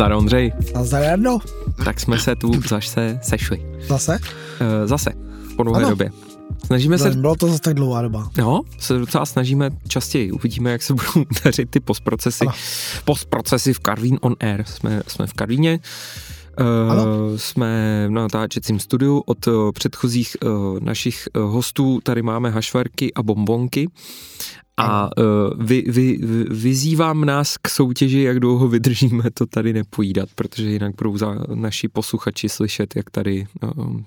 Názdar Ondřej. Nazdar Jarno. Tak jsme se tu zase sešli. Zase? Uh, zase, po dlouhé Ano. době. Snažíme se, Bylo to zase tak dlouhá doba. no, se docela snažíme častěji. Uvidíme, jak se budou dařit ty postprocesy. Ano. Postprocesy v Karvín on Air. Jsme, jsme v Karvíně. Uh, Ano. jsme v natáčecím studiu od uh, předchozích uh, našich uh, hostů. Tady máme hašvarky a bombonky. A uh, vy, vy, vy, vyzývám nás k soutěži, jak dlouho vydržíme to tady nepojídat, protože jinak budou za naši posluchači slyšet, jak tady um,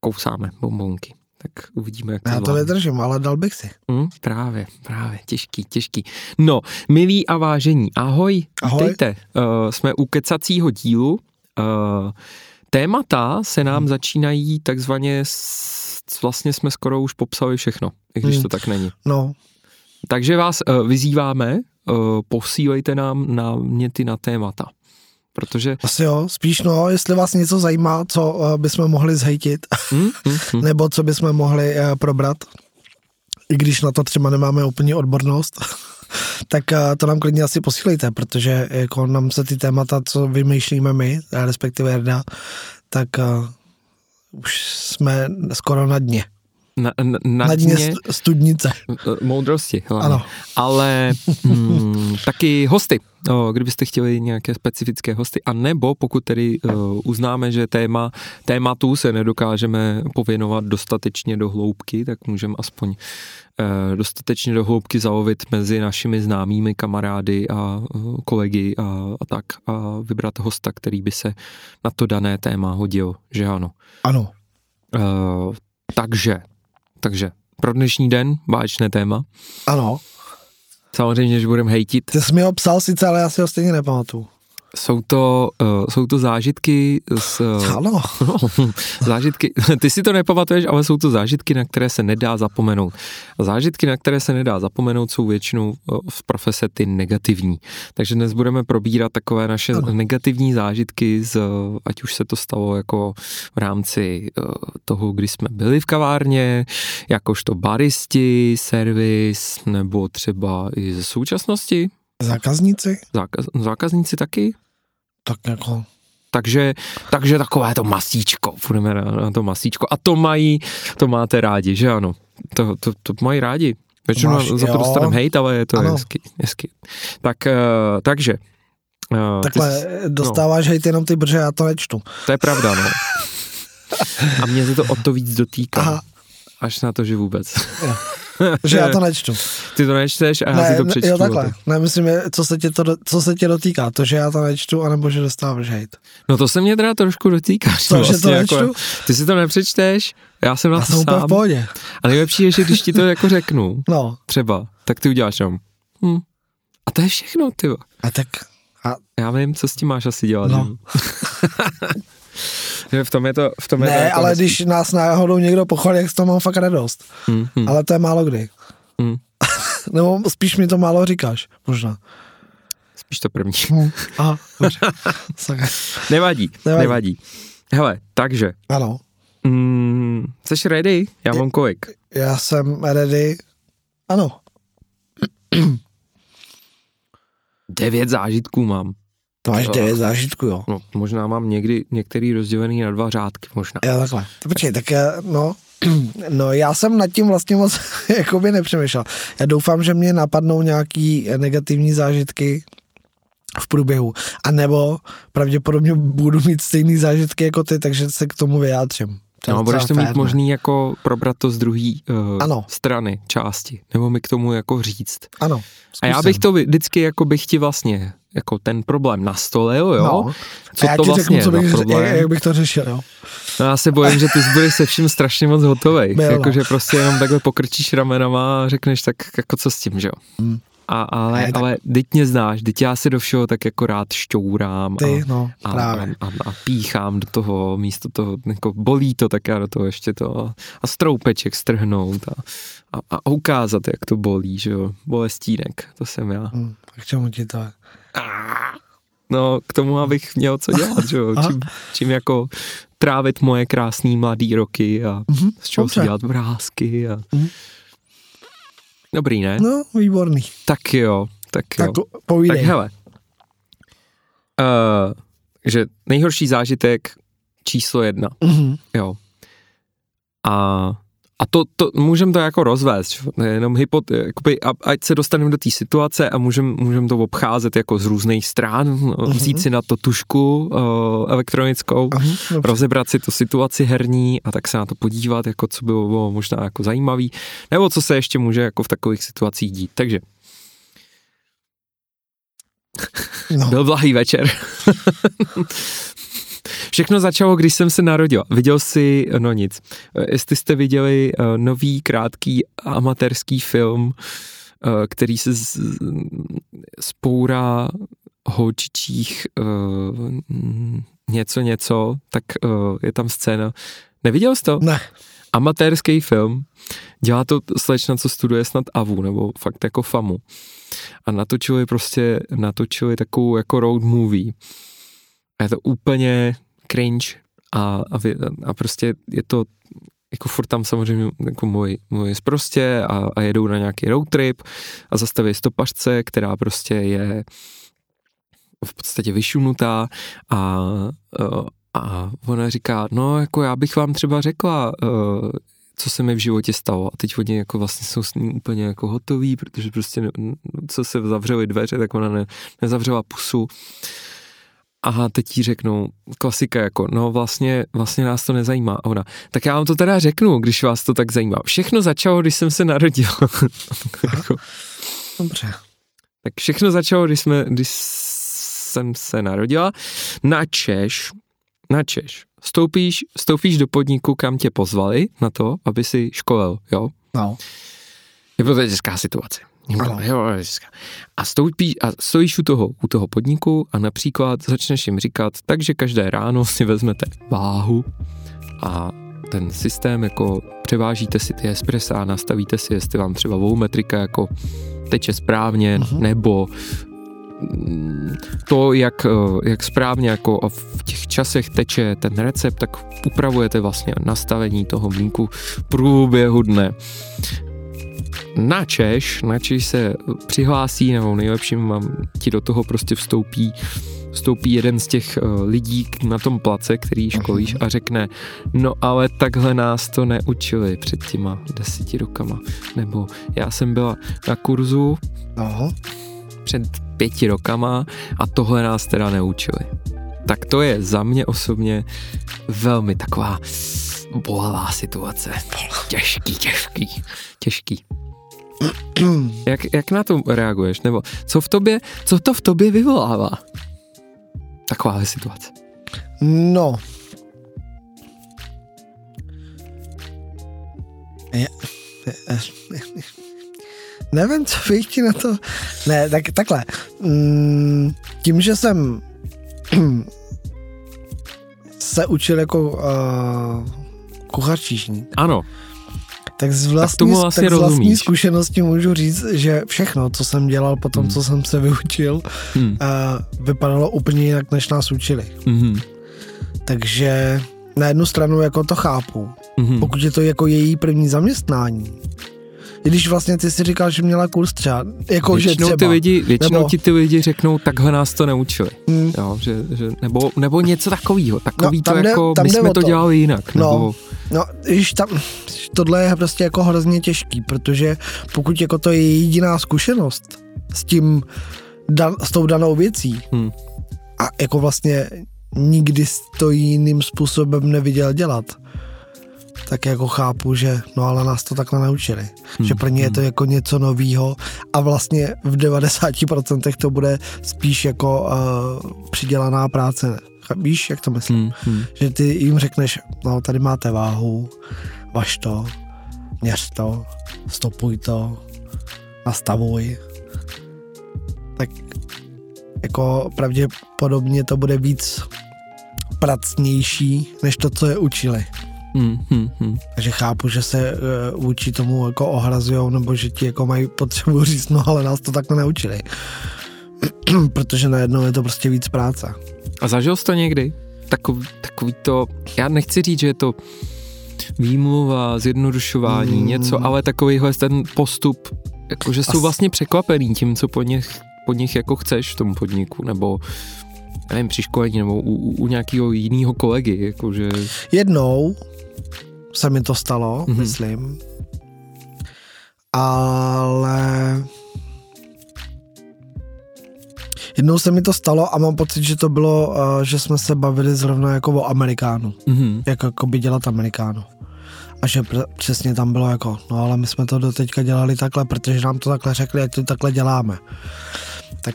kousáme bombonky. Tak uvidíme, jak to Já to vydržím, ale dal bych si. Hm, právě, právě, těžký, těžký. No, milí a vážení, ahoj, Ahoj. vítejte. Uh, jsme u kecacího dílu. Uh, témata se nám Hmm. začínají takzvaně, s, vlastně jsme skoro už popsali všechno, i když Hmm. to tak není. No, Takže vás uh, vyzýváme, uh, posílejte nám náměty na témata. Protože... asi jo. Spíš no, jestli vás něco zajímá, co uh, bychom mohli zhejtit, Hm, hm, hm. nebo co bychom mohli uh, probrat, i když na to třeba nemáme úplně odbornost, tak uh, to nám klidně asi posílejte, protože jako nám se ty témata, co vymýšlíme my, respektive Jarda, tak uh, už jsme skoro na dně. Na, na, na, Na dně dně st- studnice. moudrosti. Hlavně. Ano. ale mm, taky hosty, o, kdybyste chtěli nějaké specifické hosty, a nebo pokud tedy uh, uznáme, že téma, tématu se nedokážeme pověnovat dostatečně do hloubky, tak můžeme aspoň uh, dostatečně do hloubky zalovit mezi našimi známými kamarády a uh, kolegy a, a tak a vybrat hosta, který by se na to dané téma hodil, že ano. Ano. Uh, takže, takže pro dnešní den báječné téma. Ano. Samozřejmě, že budeme hejtit. Ty jsi mi ho psal sice, ale já si ho stejně nepamatuju. Jsou to, uh, jsou to zážitky z... Ano. no, zážitky, ty si to nepamatuješ, ale jsou to zážitky, na které se nedá zapomenout. Zážitky, na které se nedá zapomenout, jsou většinou v profese ty negativní. Takže dnes budeme probírat takové naše Ano. negativní zážitky, z, ať už se to stalo jako v rámci uh, toho, kdy jsme byli v kavárně, jakožto baristi, servis, nebo třeba i ze současnosti. Zákazníci? Zákaz, zákazníci taky? Tak jako... Takže, takže takové to masíčko, půjdeme na, na to masíčko. A to mají, to máte rádi, že ano? To, to, to mají rádi. Většinou Máš, za to jo. dostaneme hejt, ale je to Ano. hezky, hezky. Tak, uh, takže. Uh, Takhle ty, dostáváš hejt jenom ty, protože já to nečtu. to je pravda, no. A mě se to o to víc dotýká. Aha. Až na to, že vůbec. Že já to nečtu. Ty to nečteš a já ne, si to přečtu. jo takhle. to. Ne, myslím, co se, tě to, co se tě dotýká. To, že já to nečtu, anebo že dostáváš hejt. No to se mě teda trošku dotýká. To, že to jako, nečtu? ty si to nepřečteš, já jsem na Já to jsem úplně v sám. pohodě. A nejlepší je, že když ti to jako řeknu, No, třeba, tak ty uděláš jenom. Hm. A to je všechno, ty. a tak... A, Já vím, co s tím máš asi dělat. No. v tom je to, v tom je to ne, jako ale hezký. když nás náhodou někdo pochválí, jak z toho mám fakt radost. Hm, hm, Ale to je málo kdy. hm. Nebo spíš mi to málo říkáš, možná. Spíš to první. Hm. Aha, dobře. Sakra. Nevadí, nevadí. Nevadí. nevadí. Hele, takže, Ano, mm, jsi ready? Já mám kolik? já jsem ready. Ano, Devět zážitků mám. To máš Jo. devět zážitků, jo. No, možná mám někdy některý rozdělený na dva řádky, možná. Jo, takhle. To počkej, tak já, no, no já jsem nad tím vlastně moc jakoby nepřemýšlel. Já doufám, že mě napadnou nějaký negativní zážitky v průběhu. A nebo pravděpodobně budu mít stejný zážitky jako ty, takže se k tomu vyjádřím. To No, budeš to mít možný jako probrat to z druhé uh, Ano. strany, části, nebo mi k tomu jako říct. Ano. A já zkusím. bych to vždycky jako bych ti vlastně jako ten problém nastolil, jo? No. Co to vlastně řeknu, co je bych, problém? jak bych to řešil, jo. No já se bojím, že ty budeš se vším strašně moc hotovej. Jakože prostě jenom takhle pokrčíš ramenama a řekneš tak jako co s tím, že jo? Hmm. A, ale, Ne, tak- ale teď mě znáš, teď já si do všeho tak jako rád šťourám Ty, a, no, a, právě. a, a, a píchám do toho, místo toho, jako bolí to, tak já do toho ještě to a, stroupeček strhnout a, a, a ukázat, jak to bolí, že jo, bolestínek, to jsem já. Hm, k čemu ti to? No, k tomu, abych měl co dělat, že jo, čím, čím jako trávit moje krásné mladé roky a Mhm, z čeho si dělat vrázky a... Mhm. Dobrý, ne? No, výborný. Tak jo, tak jo. Tak povídej. Tak hele. Uh, že nejhorší zážitek číslo jedna. Mhm. Jo. A, a to, to můžeme to jako rozvést, jenom hypot, jakoby, a, ať se dostaneme do té situace a můžeme můžem to obcházet jako z různých stran, uh-huh. vzít si na to tušku uh, elektronickou, uh-huh. rozebrat si tu situaci herní a tak se na to podívat, jako co bylo, bylo možná jako zajímavý, nebo co se ještě může jako v takových situacích dít. Takže No. Byl blahý večer. Všechno začalo, když jsem se narodil. Viděl jsi, no nic, jestli jste viděli uh, nový krátký amatérský film, uh, který se z, spoura holčičích něco něco, tak je tam scéna. Neviděl jsi to? Ne. Amatérský film. Dělá to slečna, co studuje snad AVU, nebo fakt jako FAMu. A natočili prostě, natočili takovou jako road movie. A je to úplně cringe a, a, a prostě je to jako furt tam samozřejmě jako můj, můj zprostě a, a jedou na nějaký road trip a zastaví stopařce, která prostě je v podstatě vyšunutá a, a ona říká, no jako já bych vám třeba řekla, co se mi v životě stalo. A teď oni jako vlastně jsou s ním úplně jako hotoví, protože prostě co se zavřely dveře, tak ona ne, nezavřela pusu a teď jí řeknou, klasika jako, no vlastně, vlastně nás to nezajímá. A ona, tak já vám to teda řeknu, když vás to tak zajímá. Všechno začalo, když jsem se narodil. jako, Dobře. Tak všechno začalo, když, jsme, když jsem se narodila. Na Češ, na Češ, stoupíš, stoupíš do podniku, kam tě pozvali na to, aby si školil, jo? No. Je to těžká situace. A, stoupí, a stojíš u toho, u toho podniku a například začneš jim říkat, takže každé ráno si vezmete váhu a ten systém jako převážíte si ty espressa a nastavíte si, jestli vám třeba volumetrika jako teče správně, uh-huh. nebo mm, to, jak, eh, jak správně jako v těch časech teče ten recept, tak upravujete vlastně nastavení toho mlínku v průběhu dne na Češ, na Češ se přihlásí, nebo nejlepším ti do toho prostě vstoupí vstoupí jeden z těch uh, lidí na tom place, který školíš a řekne, no ale takhle nás to neučili před těma deseti rokama. Nebo já jsem byla na kurzu Aha. před pěti rokama a tohle nás teda neučili. Tak to je za mě osobně velmi taková bolavá situace. Těžký, těžký, těžký. Jak, jak na to reaguješ? Nebo co v tobě, co to v tobě vyvolává? Taková situace. No. Je, nevím, co bych ti na to... Ne, tak takhle. Mm, tím, že jsem se učil jako uh, kuchař číšník. Ano tak z vlastní, tak tak z vlastní zkušenosti můžu říct, že všechno, co jsem dělal po tom, hmm. co jsem se vyučil, hmm. uh, vypadalo úplně jinak, než nás učili. Hmm. Takže na jednu stranu jako to chápu. Hmm. Pokud je to jako její první zaměstnání, i když vlastně ty si říkal, že měla kurz třeba, jako většinou že třeba, ty lidi, většinou nebo, ti ty lidi řeknou, takhle nás to neučili. Hmm. Jo, že, že, nebo, nebo něco takového, takový no, to jde, jako, my jsme to, to dělali jinak. No, nebo... no, když tam, tohle je prostě jako hrozně těžký, protože pokud jako to je jediná zkušenost s tím, dan, s tou danou věcí hmm. a jako vlastně nikdy to jiným způsobem neviděl dělat, tak jako chápu, že no ale nás to takhle naučili. Hmm. Že pro ně je to hmm. jako něco novýho a vlastně v 90% to bude spíš jako uh, přidělaná práce. Víš, jak to myslím? Hmm. Hmm. Že ty jim řekneš, no tady máte váhu, vaš to, měř to, stopuj to, nastavuj. Tak jako pravděpodobně to bude víc pracnější, než to, co je učili. Hmm, hmm, hmm. Takže chápu, že se uh, učí tomu jako ohrazujou, nebo že ti jako mají potřebu říct, no ale nás to takhle neučili. Protože najednou je to prostě víc práce. A zažil jsi to někdy? Takový, takový to, já nechci říct, že je to výmluva, zjednodušování, mm. něco, ale takovýhle ten postup, jako že jsou As... vlastně překvapený tím, co po nich, po nich jako chceš v tom podniku, nebo nevím, při školení nebo u, u, u nějakého jiného kolegy, jakože... Jednou se mi to stalo, mm-hmm. myslím, ale jednou se mi to stalo a mám pocit, že to bylo, uh, že jsme se bavili zrovna jako o Amerikánu, mm-hmm. jak jako by dělat Amerikánu. A že pr- přesně tam bylo jako, no ale my jsme to do teďka dělali takhle, protože nám to takhle řekli, ať to takhle děláme. Tak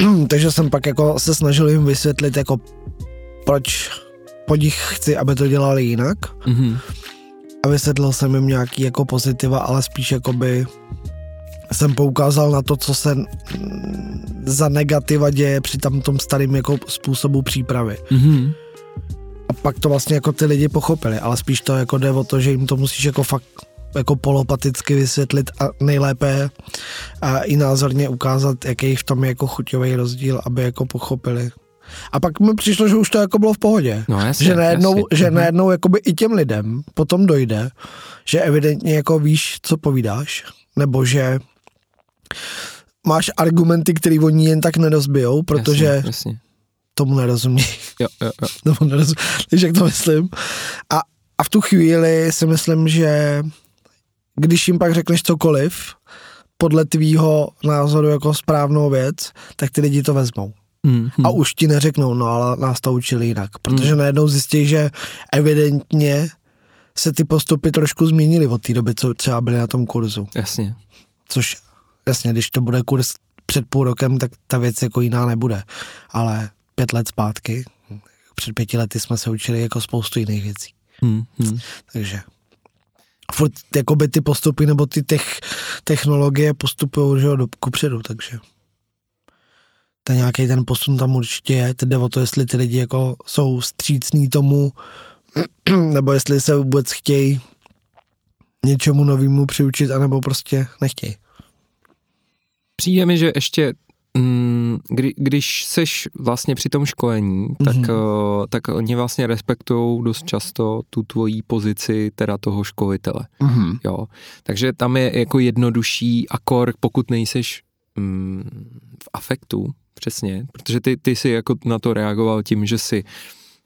uh, takže jsem pak jako se snažil jim vysvětlit, jako proč po nich chci, aby to dělali jinak. Mm-hmm. A vysvětlil jsem jim nějaký jako pozitiva, ale spíš jako by jsem poukázal na to, co se za negativa děje při tam tom starým jako způsobu přípravy. Mm-hmm. A pak to vlastně jako ty lidi pochopili, ale spíš to jako jde o to, že jim to musíš jako fakt jako polopaticky vysvětlit a nejlépe a i názorně ukázat, jaký v tom je jako chuťový rozdíl, aby jako pochopili. A pak mi přišlo, že už to jako bylo v pohodě. No, jasně, že najednou, jasně. že Mhm. najednou jakoby i těm lidem potom dojde, že evidentně jako víš, co povídáš, nebo že máš argumenty, které oni jen tak nedozbijou, protože Jasně, jasně. Tomu nerozumí. Jo, jo, jo. nebo nerozumí, víš, jak to myslím. A, a v tu chvíli si myslím, že když jim pak řekneš cokoliv, podle tvýho názoru jako správnou věc, tak ty lidi to vezmou. Mm, A už ti neřeknou, no ale nás to učili jinak. Protože najednou zjistí, že evidentně se ty postupy trošku změnily od té doby, co třeba byly na tom kurzu. Jasně. Což jasně, když to bude kurz před půl rokem, tak ta věc jako jiná nebude. Ale pět let zpátky, před pěti lety jsme se učili jako spoustu jiných věcí. Mm, mm. Takže furt jakoby ty postupy nebo ty tech, technologie postupují že jo, do kupředu, takže ten nějaký ten posun tam určitě je. Teď jde o to, jestli ty lidi jako jsou střícní tomu, nebo jestli se vůbec chtějí něčemu novému přiučit, anebo prostě nechtějí. Přijde mi, že ještě kdy, když seš vlastně při tom školení, tak, Mhm. mm-hmm. tak oni vlastně respektují dost často tu tvojí pozici teda toho školitele. Mm-hmm. Jo. Takže tam je jako jednodušší akor, pokud nejseš mm, v afektu, přesně, protože ty, ty si jako na to reagoval tím, že si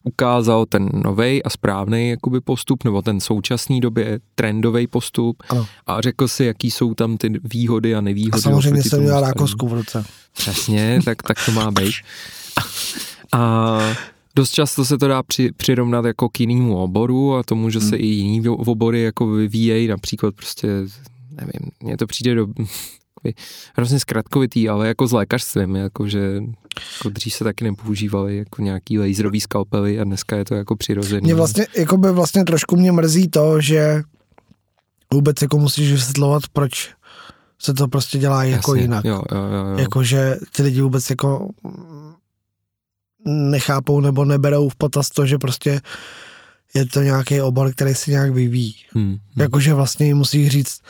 ukázal ten nový a správný jakoby postup, nebo ten současný době trendový postup Ano. a řekl si, jaký jsou tam ty výhody a nevýhody. A samozřejmě jsem měl rákosku v ruce. Přesně, tak, tak to má být. A dost často se to dá při, přirovnat jako k jinému oboru a tomu, že se Hmm. i jiný obory jako vyvíjejí, například prostě, nevím, mně to přijde do takový hrozně zkratkovitý, ale jako s lékařstvím, jako že jako dřív se taky nepoužívaly jako nějaký laserový skalpely a dneska je to jako přirozený. Mě vlastně, jako by vlastně trošku mě mrzí to, že vůbec jako musíš vysvětlovat, proč se to prostě dělá jako Jasně, jinak. Jo, jo, jo, jo. Jako, že ty lidi vůbec jako nechápou nebo neberou v potaz to, že prostě je to nějaký obor, který se nějak vyvíjí. Hmm, hmm, Jakože vlastně musí říct,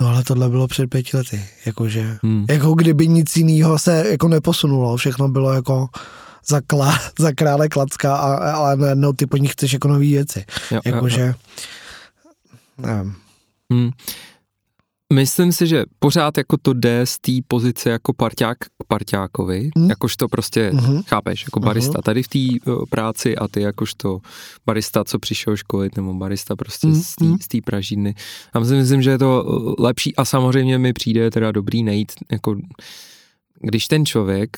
no ale tohle bylo před pěti lety. Jakože, hmm. jako kdyby nic jiného se jako neposunulo, všechno bylo jako za, klá, za krále klacka, a, ale najednou ty po nich chceš jako nový věci. Jo, jo, jo. Jakože, nevím. Hmm. Myslím si, že pořád jako to jde z té pozice jako parťák k parťákovi, Hmm. jakož to prostě, Mhm. chápeš, jako barista tady v té uh, práci a ty jakožto barista, co přišel školit, nebo barista prostě Hmm, z té hmm. pražírny. Já si myslím, že je to uh, lepší a samozřejmě mi přijde teda dobrý najít, jako když ten člověk,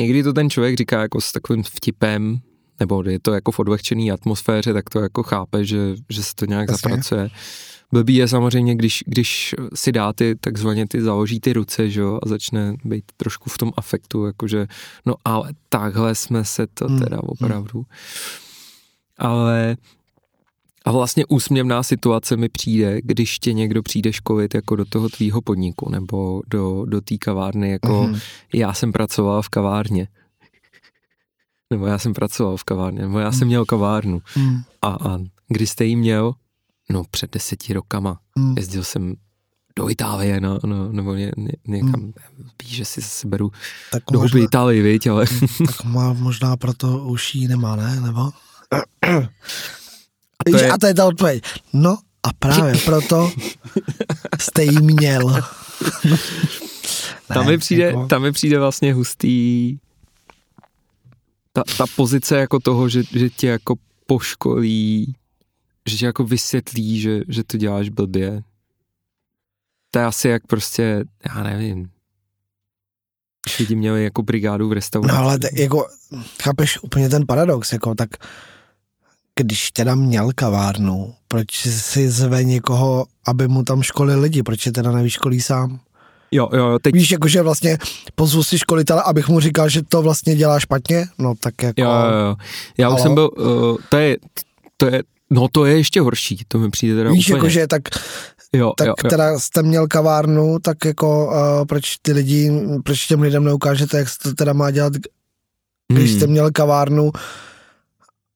někdy to ten člověk říká jako s takovým vtipem, nebo je to jako v odlehčený atmosféře, tak to jako chápe, že, že se to nějak Jasně. zapracuje. Blbý je samozřejmě, když, když si dá ty, takzvaně ty založí ty ruce, že jo, a začne být trošku v tom afektu, jakože, no ale takhle jsme se to Hmm, teda opravdu. Ale a vlastně úsměvná situace mi přijde, když tě někdo přijde školit jako do toho tvýho podniku nebo do, do té kavárny, jako Mhm. já jsem pracoval v kavárně. Nebo já jsem pracoval v kavárně, nebo já jsem měl kavárnu. Hmm. A, a kdy jste ji měl? No před deseti rokama. Hmm. Jezdil jsem do Itálie, no, no, nebo ně, ně, někam, víš, že si zase beru Tak, do možná, huby Itálii, viď, ale tak má, možná proto už jí nemá, ne? Nebo? a To je... A to je ta odpověď. No a právě proto jste jí měl. tam, mi přijde, jako- tam mi přijde vlastně hustý ta, ta pozice jako toho, že, že tě jako poškolí, že tě jako vysvětlí, že, že to děláš blbě. To je asi jak prostě, já nevím, lidi měli jako brigádu v restauraci. No ale t- jako, chápeš úplně ten paradox, jako tak když teda měl kavárnu, proč si zve někoho, aby mu tam školil lidi, proč je teda nevyškolí sám? Jo, jo, teď... Víš, jakože vlastně pozvu si školitele, abych mu říkal, že to vlastně dělá špatně, no tak jako... Jo, jo, jo. Já už Halo? jsem byl, uh, to je, to je, no to je ještě horší, to mi přijde teda Víš, úplně. jakože tak, jo, tak jo, jo. teda jste měl kavárnu, tak jako uh, proč ty lidi, proč těm lidem neukážete, jak se to teda má dělat, když Hmm. jste měl kavárnu,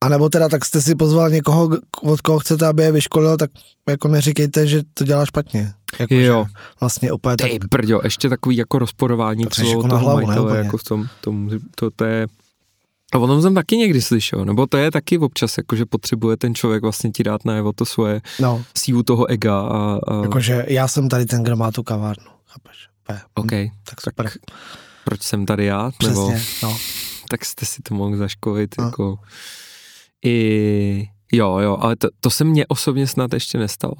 a nebo teda tak jste si pozval někoho, od koho chcete, aby je vyškolil, tak jako neříkejte, že to dělá špatně. Jako, Jo. Že vlastně úplně tak, Ty brďo, ještě takový jako rozporování To celou jako toho hlavu, ne, majitele, úplně. jako v tom, tom to, to je, a o tom jsem taky někdy slyšel, nebo to je taky občas, jako že potřebuje ten člověk vlastně ti dát najevo to svoje no, sílu toho ega a, a jakože já jsem tady ten, kdo má tu kavárnu, chápeš? OK, Tak super. tak proč jsem tady já, nebo Přesně, no. tak jste si to mohl zaškolit, No. jako i, jo, jo, ale to, to se mně osobně snad ještě nestalo.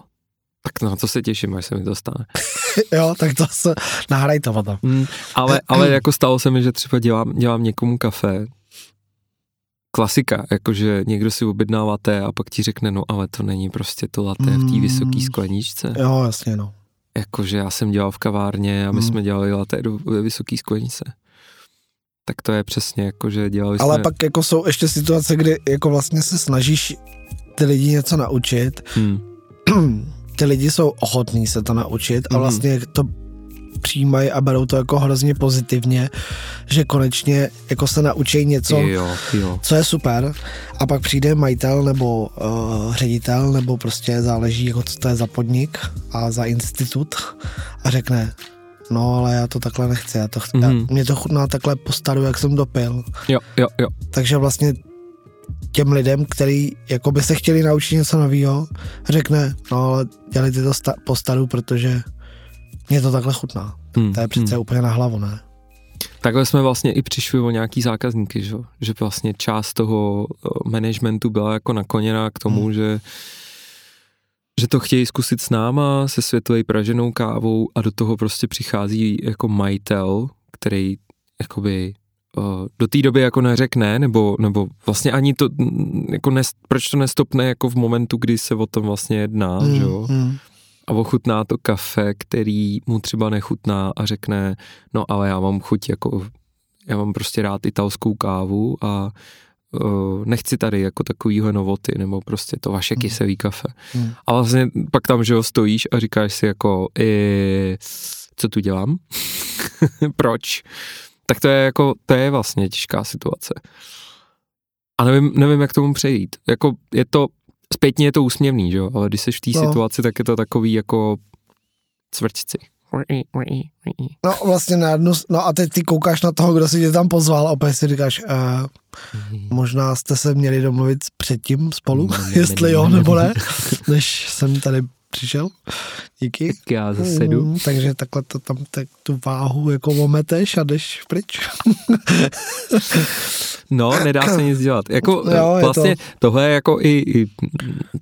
Tak na to se těším, až se mi to stane. jo, tak to se, nahraj to potom. Hmm, ale, ale jako stalo se mi, že třeba dělám, dělám někomu kafe, klasika, jakože někdo si objedná latte a pak ti řekne, no ale to není prostě to latte v té Mm. vysoké skleničce. Jo, jasně, no. Jakože já jsem dělal v kavárně a my Mm. jsme dělali latte do, ve vysoké skleničce. Tak to je přesně jako, že dělali Ale jsme... pak jako jsou ještě situace, kdy jako vlastně se snažíš ty lidi něco naučit, Hmm, ty lidi jsou ochotní se to naučit a Mhm. vlastně to přijímají a berou to jako hrozně pozitivně, že konečně jako se naučí něco, jo, jo. co je super a pak přijde majitel nebo uh, ředitel nebo prostě záleží, jako co to je za podnik a za institut a řekne, no ale já to takhle nechci, já to chci, Mhm. já, mě to chutná takhle po staru, jak jsem dopil. Jo, jo, jo. Takže vlastně těm lidem, který jako by se chtěli naučit něco nového, řekne, no ale dělejte to sta- po staru, protože mě to takhle chutná. Hmm, To je přece hmm. úplně na hlavu, ne? Takhle jsme vlastně i přišli o nějaký zákazníky, že, že vlastně část toho eh, managementu byla jako nakloněná k tomu, Hmm. že že to chtějí zkusit s náma se světlej praženou kávou a do toho prostě přichází jako majitel, který jakoby uh, do té doby jako neřekne, nebo, nebo vlastně ani to, jako nes, proč to nestopne jako v momentu, kdy se o tom vlastně jedná, Mm, že jo? mm. A ochutná to kafe, který mu třeba nechutná a řekne, no ale já mám chuť jako, já mám prostě rád italskou kávu a uh, nechci tady jako takovýhle novoty, nebo prostě to vaše Mhm. kyselý kafe. Mm. A vlastně pak tam, že jo, stojíš a říkáš si jako, i, co tu dělám? Proč? Tak to je jako, to je vlastně těžká situace. A nevím, nevím, jak tomu přejít. Jako je to, zpětně je to úsměvný, že jo, ale když jsi v té No. situaci, tak je to takový jako cvrčci. No vlastně na jednu, no a teď ty koukáš na toho, kdo si tě tam pozval a opět si říkáš, uh, možná jste se měli domluvit předtím spolu, Ne, ne, jestli jo ne, nebo ne. ne, než jsem tady přišel. Díky. Tak já zase jdu. Mm, takže takhle to tam tak tu váhu jako ometeš a jdeš pryč. No, nedá se nic dělat. Jako Jo, je vlastně tohle je jako i, i,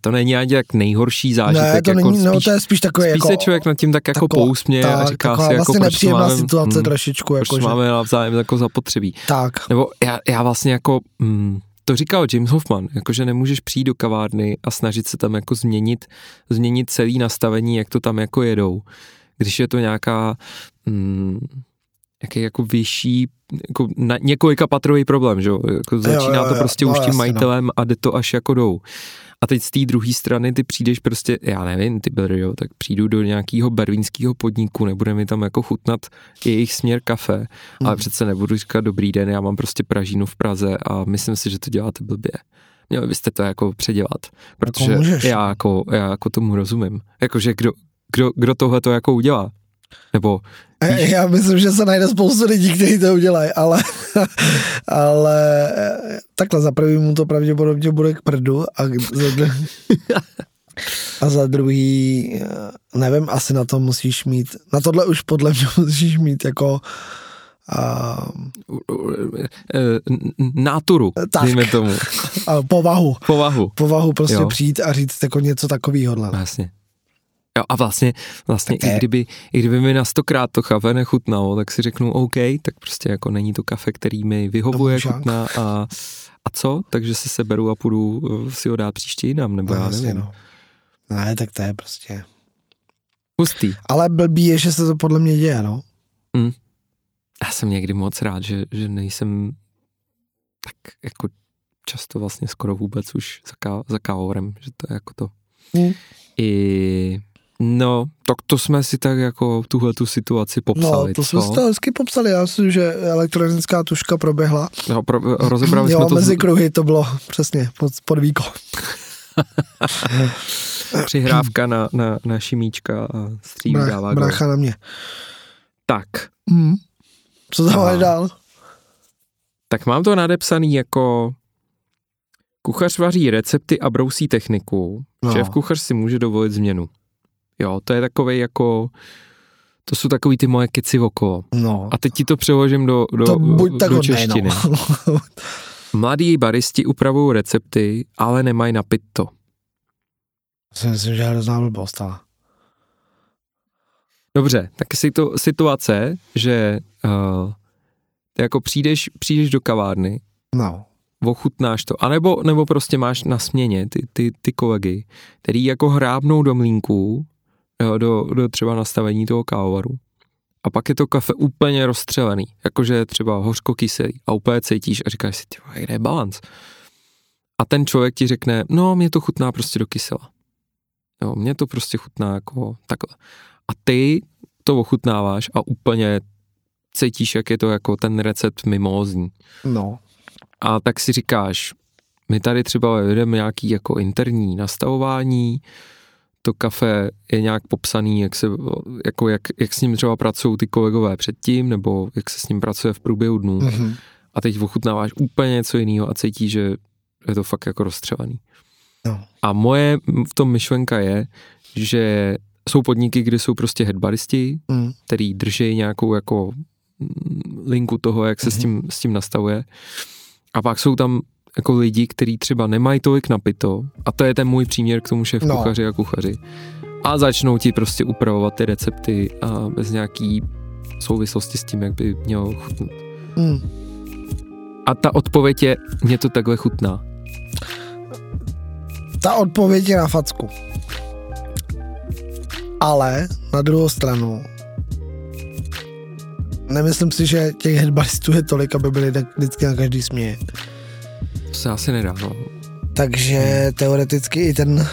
to není ani jak nejhorší zážitek. ne, to jako není, no spíš, to je spíš takový spíš jako... se člověk nad tím tak jako taková- pousměje a tak, říká taková si jako, vlastně proč to nepříjemná máme, situace hm, trošičku. proč Jako, že, máme navzájem jako zapotřebí. tak, Nebo já, já vlastně jako, mm, to říkal James Hoffman, jakože nemůžeš přijít do kavárny a snažit se tam jako změnit, změnit celý nastavení, jak to tam jako jedou. Když je to nějaká, mm, jaký jako vyšší, jako na, několika patrový problém, že jo? Jako začíná jo, to jo, prostě no, už tím jasně, no. majitelem a jde to až jako jdou. A teď z té druhé strany ty přijdeš prostě, já nevím, ty byl, jo, tak přijdu do nějakého berlínského podniku, nebude mi tam jako chutnat jejich směr kafe, Hmm. ale přece nebudu říkat dobrý den, já mám prostě Pražínu v Praze a myslím si, že to děláte blbě. Měli byste to jako předělat, protože můžeš, já, jako, já jako tomu rozumím. Jakože kdo, kdo, kdo tohle to jako udělá? Nebo E, Já myslím, že se najde spoustu lidí, kteří to udělají, ale, ale e, takhle za prvý mu to pravděpodobně bude k prdu a za, dru- a za druhý, e, nevím, asi na to musíš mít, na tohle už podle mě musíš mít jako Eh, náturu, Tak. dejme tomu. a povahu. Povahu. Povahu prostě Jo. přijít a říct jako něco takového. Vlastně. Jo, a vlastně, vlastně Tak i, kdyby, i kdyby mi na stokrát to kafe nechutnalo, tak si řeknu OK, tak prostě jako není to kafe, který mi vyhovuje, chutná a, a co? Takže se seberu a půjdu eh, si ho dát příště jinam, nebo No, já nevím. no. Ne, tak to je prostě. Hustý. Ale blbý je, že se to podle mě děje, no. Já jsem někdy moc rád, že, že nejsem tak jako často vlastně skoro vůbec už za, ká, za kávorem, že to je jako to. Hmm. I no, tak to jsme si tak jako tuhle tu situaci No, popsali. to co? jsme si to hezky popsali. Já myslím, že elektronická tuška proběhla. No, pro, rozebrali jo, jsme to mezi z, kruhy to bylo přesně pod, pod výkon. přihrávka na, na, na šimíčka a stříl Brach, dává gol. brácha na mě. Tak, Hmm. Co tam máš dál? tak mám to nadepsaný jako kuchař vaří recepty a brousí techniku. No. No. Šéf kuchař si může dovolit změnu. Jo, to je takový jako, to jsou takový ty moje keci okolo. No, A teď ti to přeložím do, do, to buď do hodnej, češtiny. no. Mladí baristi upravují recepty, ale nemají napit to. si myslím, že je hrozná blbost, ale. Dobře, tak si to situace, že uh, ty jako přijdeš, přijdeš do kavárny, No, ochutnáš to, anebo nebo prostě máš na směně ty, ty, ty kolegy, který jako hrábnou do mlínků, jo, do, do třeba nastavení toho kávovaru. A pak je to kafe úplně rozstřelený, jakože je třeba hořko kyselý a úplně cítíš a říkáš si, ty vole, kde je balans? A ten člověk ti řekne, no, mě to chutná prostě do kysela. Jo, mně to prostě chutná jako takhle. A ty to ochutnáváš a úplně cítíš, jak je to jako ten recept mimózní. no. A tak si říkáš, my tady třeba vedeme nějaký jako interní nastavování, to kafe je nějak popsaný, jak, se, jako jak, jak s ním třeba pracují ty kolegové předtím, nebo jak se s ním pracuje v průběhu dnů. Mhm. A teď ochutnáváš úplně něco jiného a cítíš, že je to fakt jako rozstřelený. No. A moje v tom myšlenka je, že jsou podniky, kde jsou prostě headbaristi, Mm. který drží nějakou jako mm, linku toho, jak se s, tím, s tím nastavuje. A pak jsou tam jako lidi, kteří třeba nemají tolik napito, a to je ten můj příměr k tomu šéf No. kuchaři a kuchaři. A začnou ti prostě upravovat ty recepty a bez nějaký souvislosti s tím, jak by mělo chutnat. Mm. A ta odpověď je, mě to takhle chutná. Ta odpověď je na facku. Ale na druhou stranu nemyslím si, že těch headbaristů je tolik, aby byli tak vždycky na každý směje. To se asi nedá, no. Takže teoreticky i ten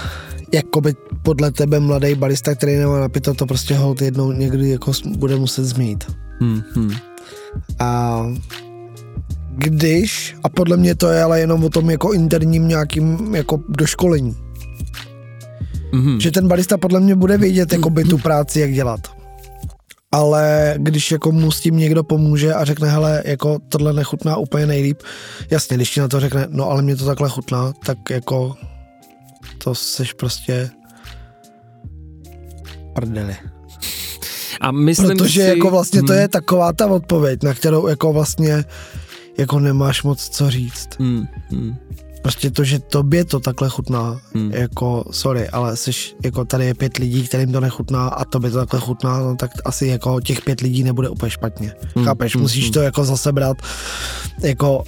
jakoby podle tebe mladý barista, který nemá napito, to prostě hold jednou někdy jako bude muset zmít. Hmm, hmm. A když, a podle mě to je ale jenom o tom jako interním nějakým jako doškolení, Mhm. že ten barista podle mě bude vědět jako by tu práci, jak dělat. Ale když jako mu s tím někdo pomůže a řekne, hele, jako tohle nechutná úplně nejlíp, jasně, když ti na to řekne, no ale mě to takhle chutná, tak jako to seš prostě prdeli. A myslím Protože si, jako vlastně to Hmm, je taková ta odpověď, na kterou jako vlastně jako nemáš moc co říct. Hmm, hmm, Prostě to, že tobě to takhle chutná, hmm. jako sorry, ale jsi, jako tady je pět lidí, kterým to nechutná a tobě to takhle chutná, no tak asi jako těch pět lidí nebude úplně špatně. Hmm, Chápeš, hmm, musíš hmm. to jako zase brát jako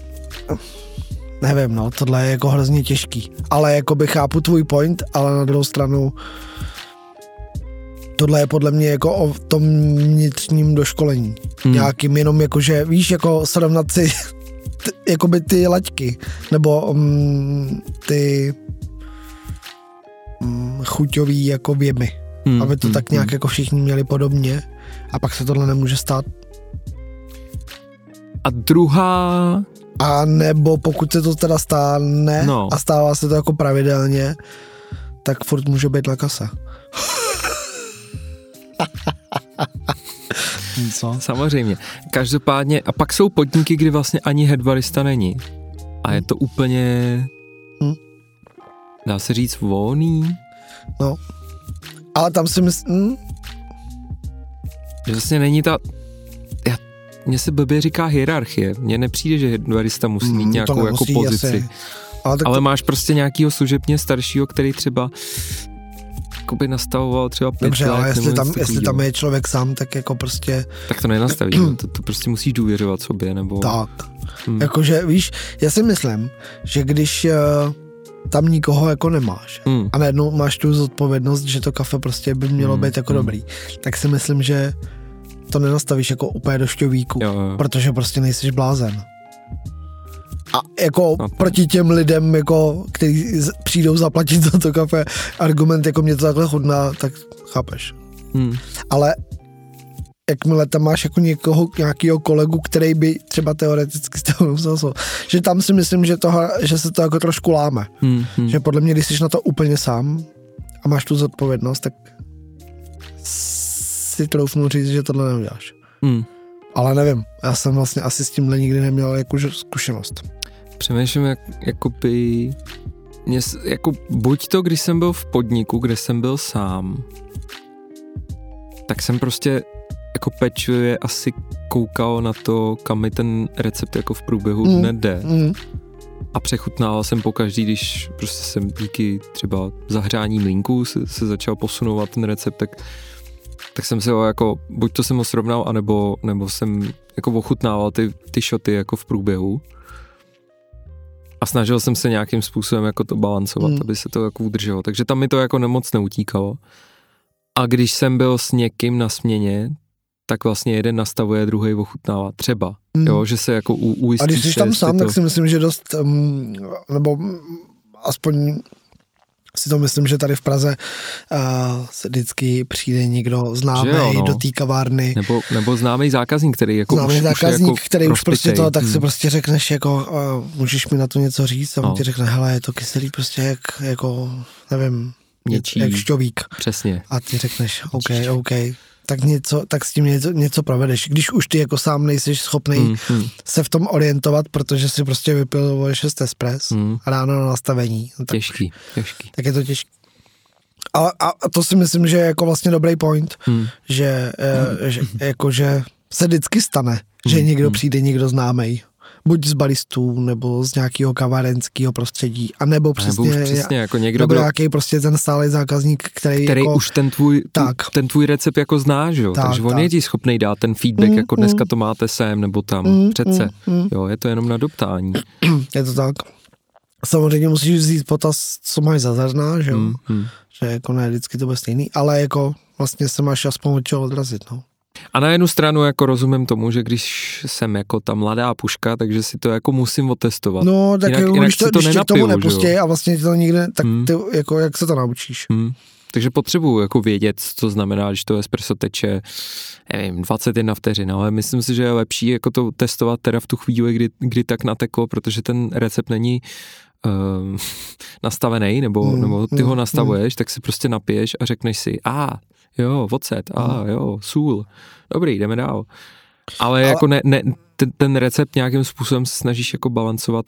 nevím, no, tohle je jako hrozně těžký. Ale jako by chápu tvůj point, ale na druhou stranu tohle je podle mě jako o tom vnitřním doškolení. Hmm. Nějakým jenom jako, že víš, jako srovnat si t, jakoby ty laťky, nebo um, ty um, chuťový jako věmy, Hmm, aby to hmm, tak nějak hmm. jako všichni měli podobně a pak se tohle nemůže stát. A druhá, A nebo pokud se to teda stane No. a stává se to jako pravidelně, tak furt může být na kase. Co? samozřejmě. Každopádně, a pak jsou podniky, kdy vlastně ani headbarista není. A je to úplně, Hmm. dá se říct, volný. No. Ale tam si myslím, hm, Že vlastně není ta, já, mně se blbě říká hierarchie. Mně nepřijde, že barista musí mít Mm, to nějakou jako pozici. asi. Ale, tak Ale to, máš prostě nějakýho služebně staršího, který třeba jakoby nastavoval třeba pět dobře, let, ale jestli tam, jestli tam je člověk sám, tak jako prostě Tak to nenastavíš, no. to, to prostě musíš důvěřovat sobě, nebo... tak. Hmm. Jakože, víš, já si myslím, že když uh, tam nikoho jako nemáš Hmm. a najednou máš tu zodpovědnost, že to kafe prostě by mělo Hmm, být jako hmm. dobrý, tak si myslím, že to nenastavíš jako úplně do šťovíku, Jo, jo. protože prostě nejsiš blázen. A jako No. proti těm lidem, jako, kteří přijdou zaplatit za to kafe, argument, jako mě to takhle chutná, tak chápeš. Hmm. Ale jakmile tam máš jako někoho, nějakého kolegu, který by třeba teoreticky z toho musel, že tam si myslím, že, to, že se to jako trošku láme. Hmm. Hmm. Že podle mě, když jsi na to úplně sám a máš tu zodpovědnost, tak si troufnu říct, že tohle neuděláš. Hmm. Ale nevím, já jsem vlastně asi s tímhle nikdy neměl jako zkušenost. Přemýšlím, jak, jakoby, mě, jako buď to, když jsem byl v podniku, kde jsem byl sám, tak jsem prostě jako pečlivě asi koukal na to, kam mi ten recept jako v průběhu Mm. dne jde. Mm, A přechutnával jsem po každý, když prostě jsem díky třeba zahřání mlínku se, se začal posunovat ten recept, tak, tak jsem se ho jako, buď to jsem ho srovnal, anebo, nebo jsem jako ochutnával ty, ty šoty jako v průběhu. A snažil jsem se nějakým způsobem jako to balancovat, Hmm. aby se to jako udrželo. Takže tam mi to jako nemoc neutíkalo. A když jsem byl s někým na směně, tak vlastně jeden nastavuje, druhý ochutnává. Třeba, mm. jo, že se jako u, ujistíš, A když jsi tam sám, to... tak si myslím, že dost, um, nebo mm, aspoň si to myslím, že tady v Praze uh, se vždycky přijde někdo známý jo, no. do té kavárny, Nebo, nebo známý zákazník, který jako známý už, zákazník, už jako který už prostě rozpitej. to, tak si Hmm. prostě řekneš jako, uh, můžeš mi na to něco říct a on No. ti řekne, hele, je to kyselý prostě jak, jako, nevím, Něčí. jak šťovík. Přesně. A ty řekneš, OK, OK, tak, něco, tak s tím něco, něco provedeš. Když už ty jako sám nejsi schopný Hmm, hmm, se v tom orientovat, protože si prostě vypil vole, 6 espres hmm. ráno na nastavení, no tak, Těžký, těžký. tak je to těžké. A, a, to si myslím, že je jako vlastně dobrý point, Hmm. že, eh, že jako, že se vždycky stane, že Hmm, někdo hmm. přijde, někdo známý. Buď z balistů, nebo z nějakého kavárenského prostředí, a nebo Nebo přesně, už přesně jako někdo, nebo kdo, nějaký prostě ten stálý zákazník, který, který jako, už ten tvůj, Tak. ten tvůj recept jako zná, že jo? Tak, Takže on tak. je ti schopný dát ten feedback, Mm, jako mm. dneska to máte sem nebo tam, Mm, přece. mm, mm. Jo, je to jenom na doptání. Je to tak. Samozřejmě musíš vzít potaz, co máš za zrna, že jo? Hmm, hmm. Že jako ne vždycky to bude stejný, ale jako vlastně se máš aspoň od čeho odrazit, no. A na jednu stranu jako rozumím tomu, že když jsem jako ta mladá puška, takže si to jako musím otestovat. No, tak Jinak- jinak, jinak když, to, to když tomu nenapiju, jo? nepustí a vlastně to nikde, tak Hmm. ty, jako, jak se to naučíš? Hmm. Takže potřebuju jako vědět, co znamená, když to espresso teče, nevím, 21 vteřin, ale myslím si, že je lepší jako to testovat teda v tu chvíli, kdy, kdy tak nateklo, protože ten recept není uh, nastavený, nebo, Hmm, nebo ty ho hmm, nastavuješ, tak si prostě napiješ a řekneš si, a jo, ocet, a Hmm. jo, sůl, dobrý, jdeme dál. Ale, Ale- jako ne, ne, ten, ten recept nějakým způsobem se snažíš jako balancovat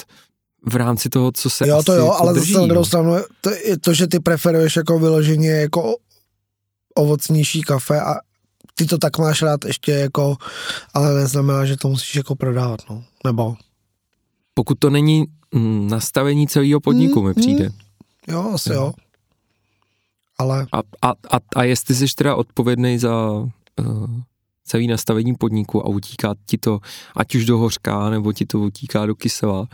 v rámci toho, co se Jo, to jo, jako ale drží, zase na druhou no. stranu, to, je to, že ty preferuješ jako vyloženě jako ovocnější kafe a ty to tak máš rád ještě jako, ale neznamená, že to musíš jako prodávat, no. Nebo, Pokud to není mm, nastavení celého podniku, Mm, mi přijde. jo, asi Jo. jo. Ale A, a, a, a jestli jsi teda odpovědný za uh, celý nastavení podniku a utíká ti to, ať už do hořká, nebo ti to utíká do kysela,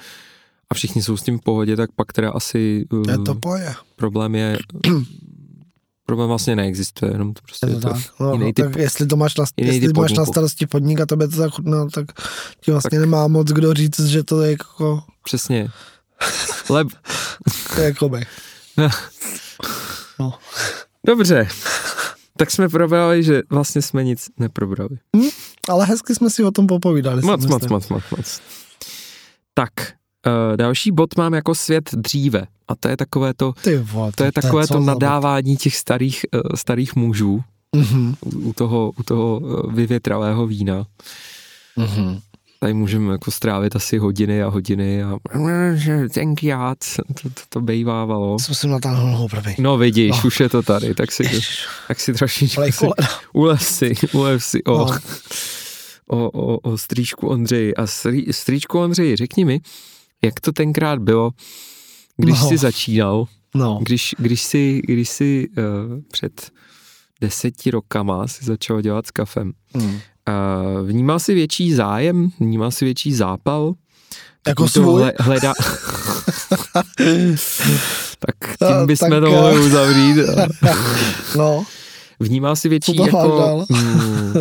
a všichni jsou s tím v pohodě, tak pak teda asi uh, je to poje. problém je, problém vlastně neexistuje, jenom to prostě Je je to to, tak. No, jiný no, typ- tak jestli to máš na, jestli typ máš na starosti podnik a tobě to tak chutná, tak ti vlastně Tak. nemá moc kdo říct, že to je jako, přesně. Leb, to je jako by. No. dobře, tak jsme probrali, že vlastně jsme nic neprobrali. Ale hezky jsme si o tom popovídali. Moc, moc, moc, moc, moc. Tak, uh, další bod mám jako svět dříve. A to je takové to, Ty vole, to je takové to nadávání těch starých, uh, starých mužů. Mhm. u, toho, u toho uh, vyvětravého vína. Mhm. Tady můžeme jako strávit asi hodiny a hodiny a tenkrát to, to, to bejvávalo. Zkusím natáhnout nohou, prvý. No vidíš, Oh. už je to tady, tak si, Ježiš, tak si trošičku si, ulev si, ulev si, oh. No. o, o, o strýčku Ondřeji. A strý, strýčku Ondřeji, řekni mi, jak to tenkrát bylo, když No. jsi začínal, No. když, když jsi, když jsi uh, před deseti rokama si začal dělat s kafem, Mm. Uh, vnímal si větší zájem, vnímal si větší zápal? Jako svůj? hle- Hleda... tak tím bychom tak, to eh, mohli uzavřít. No, Vnímal si větší jako... dál? mm,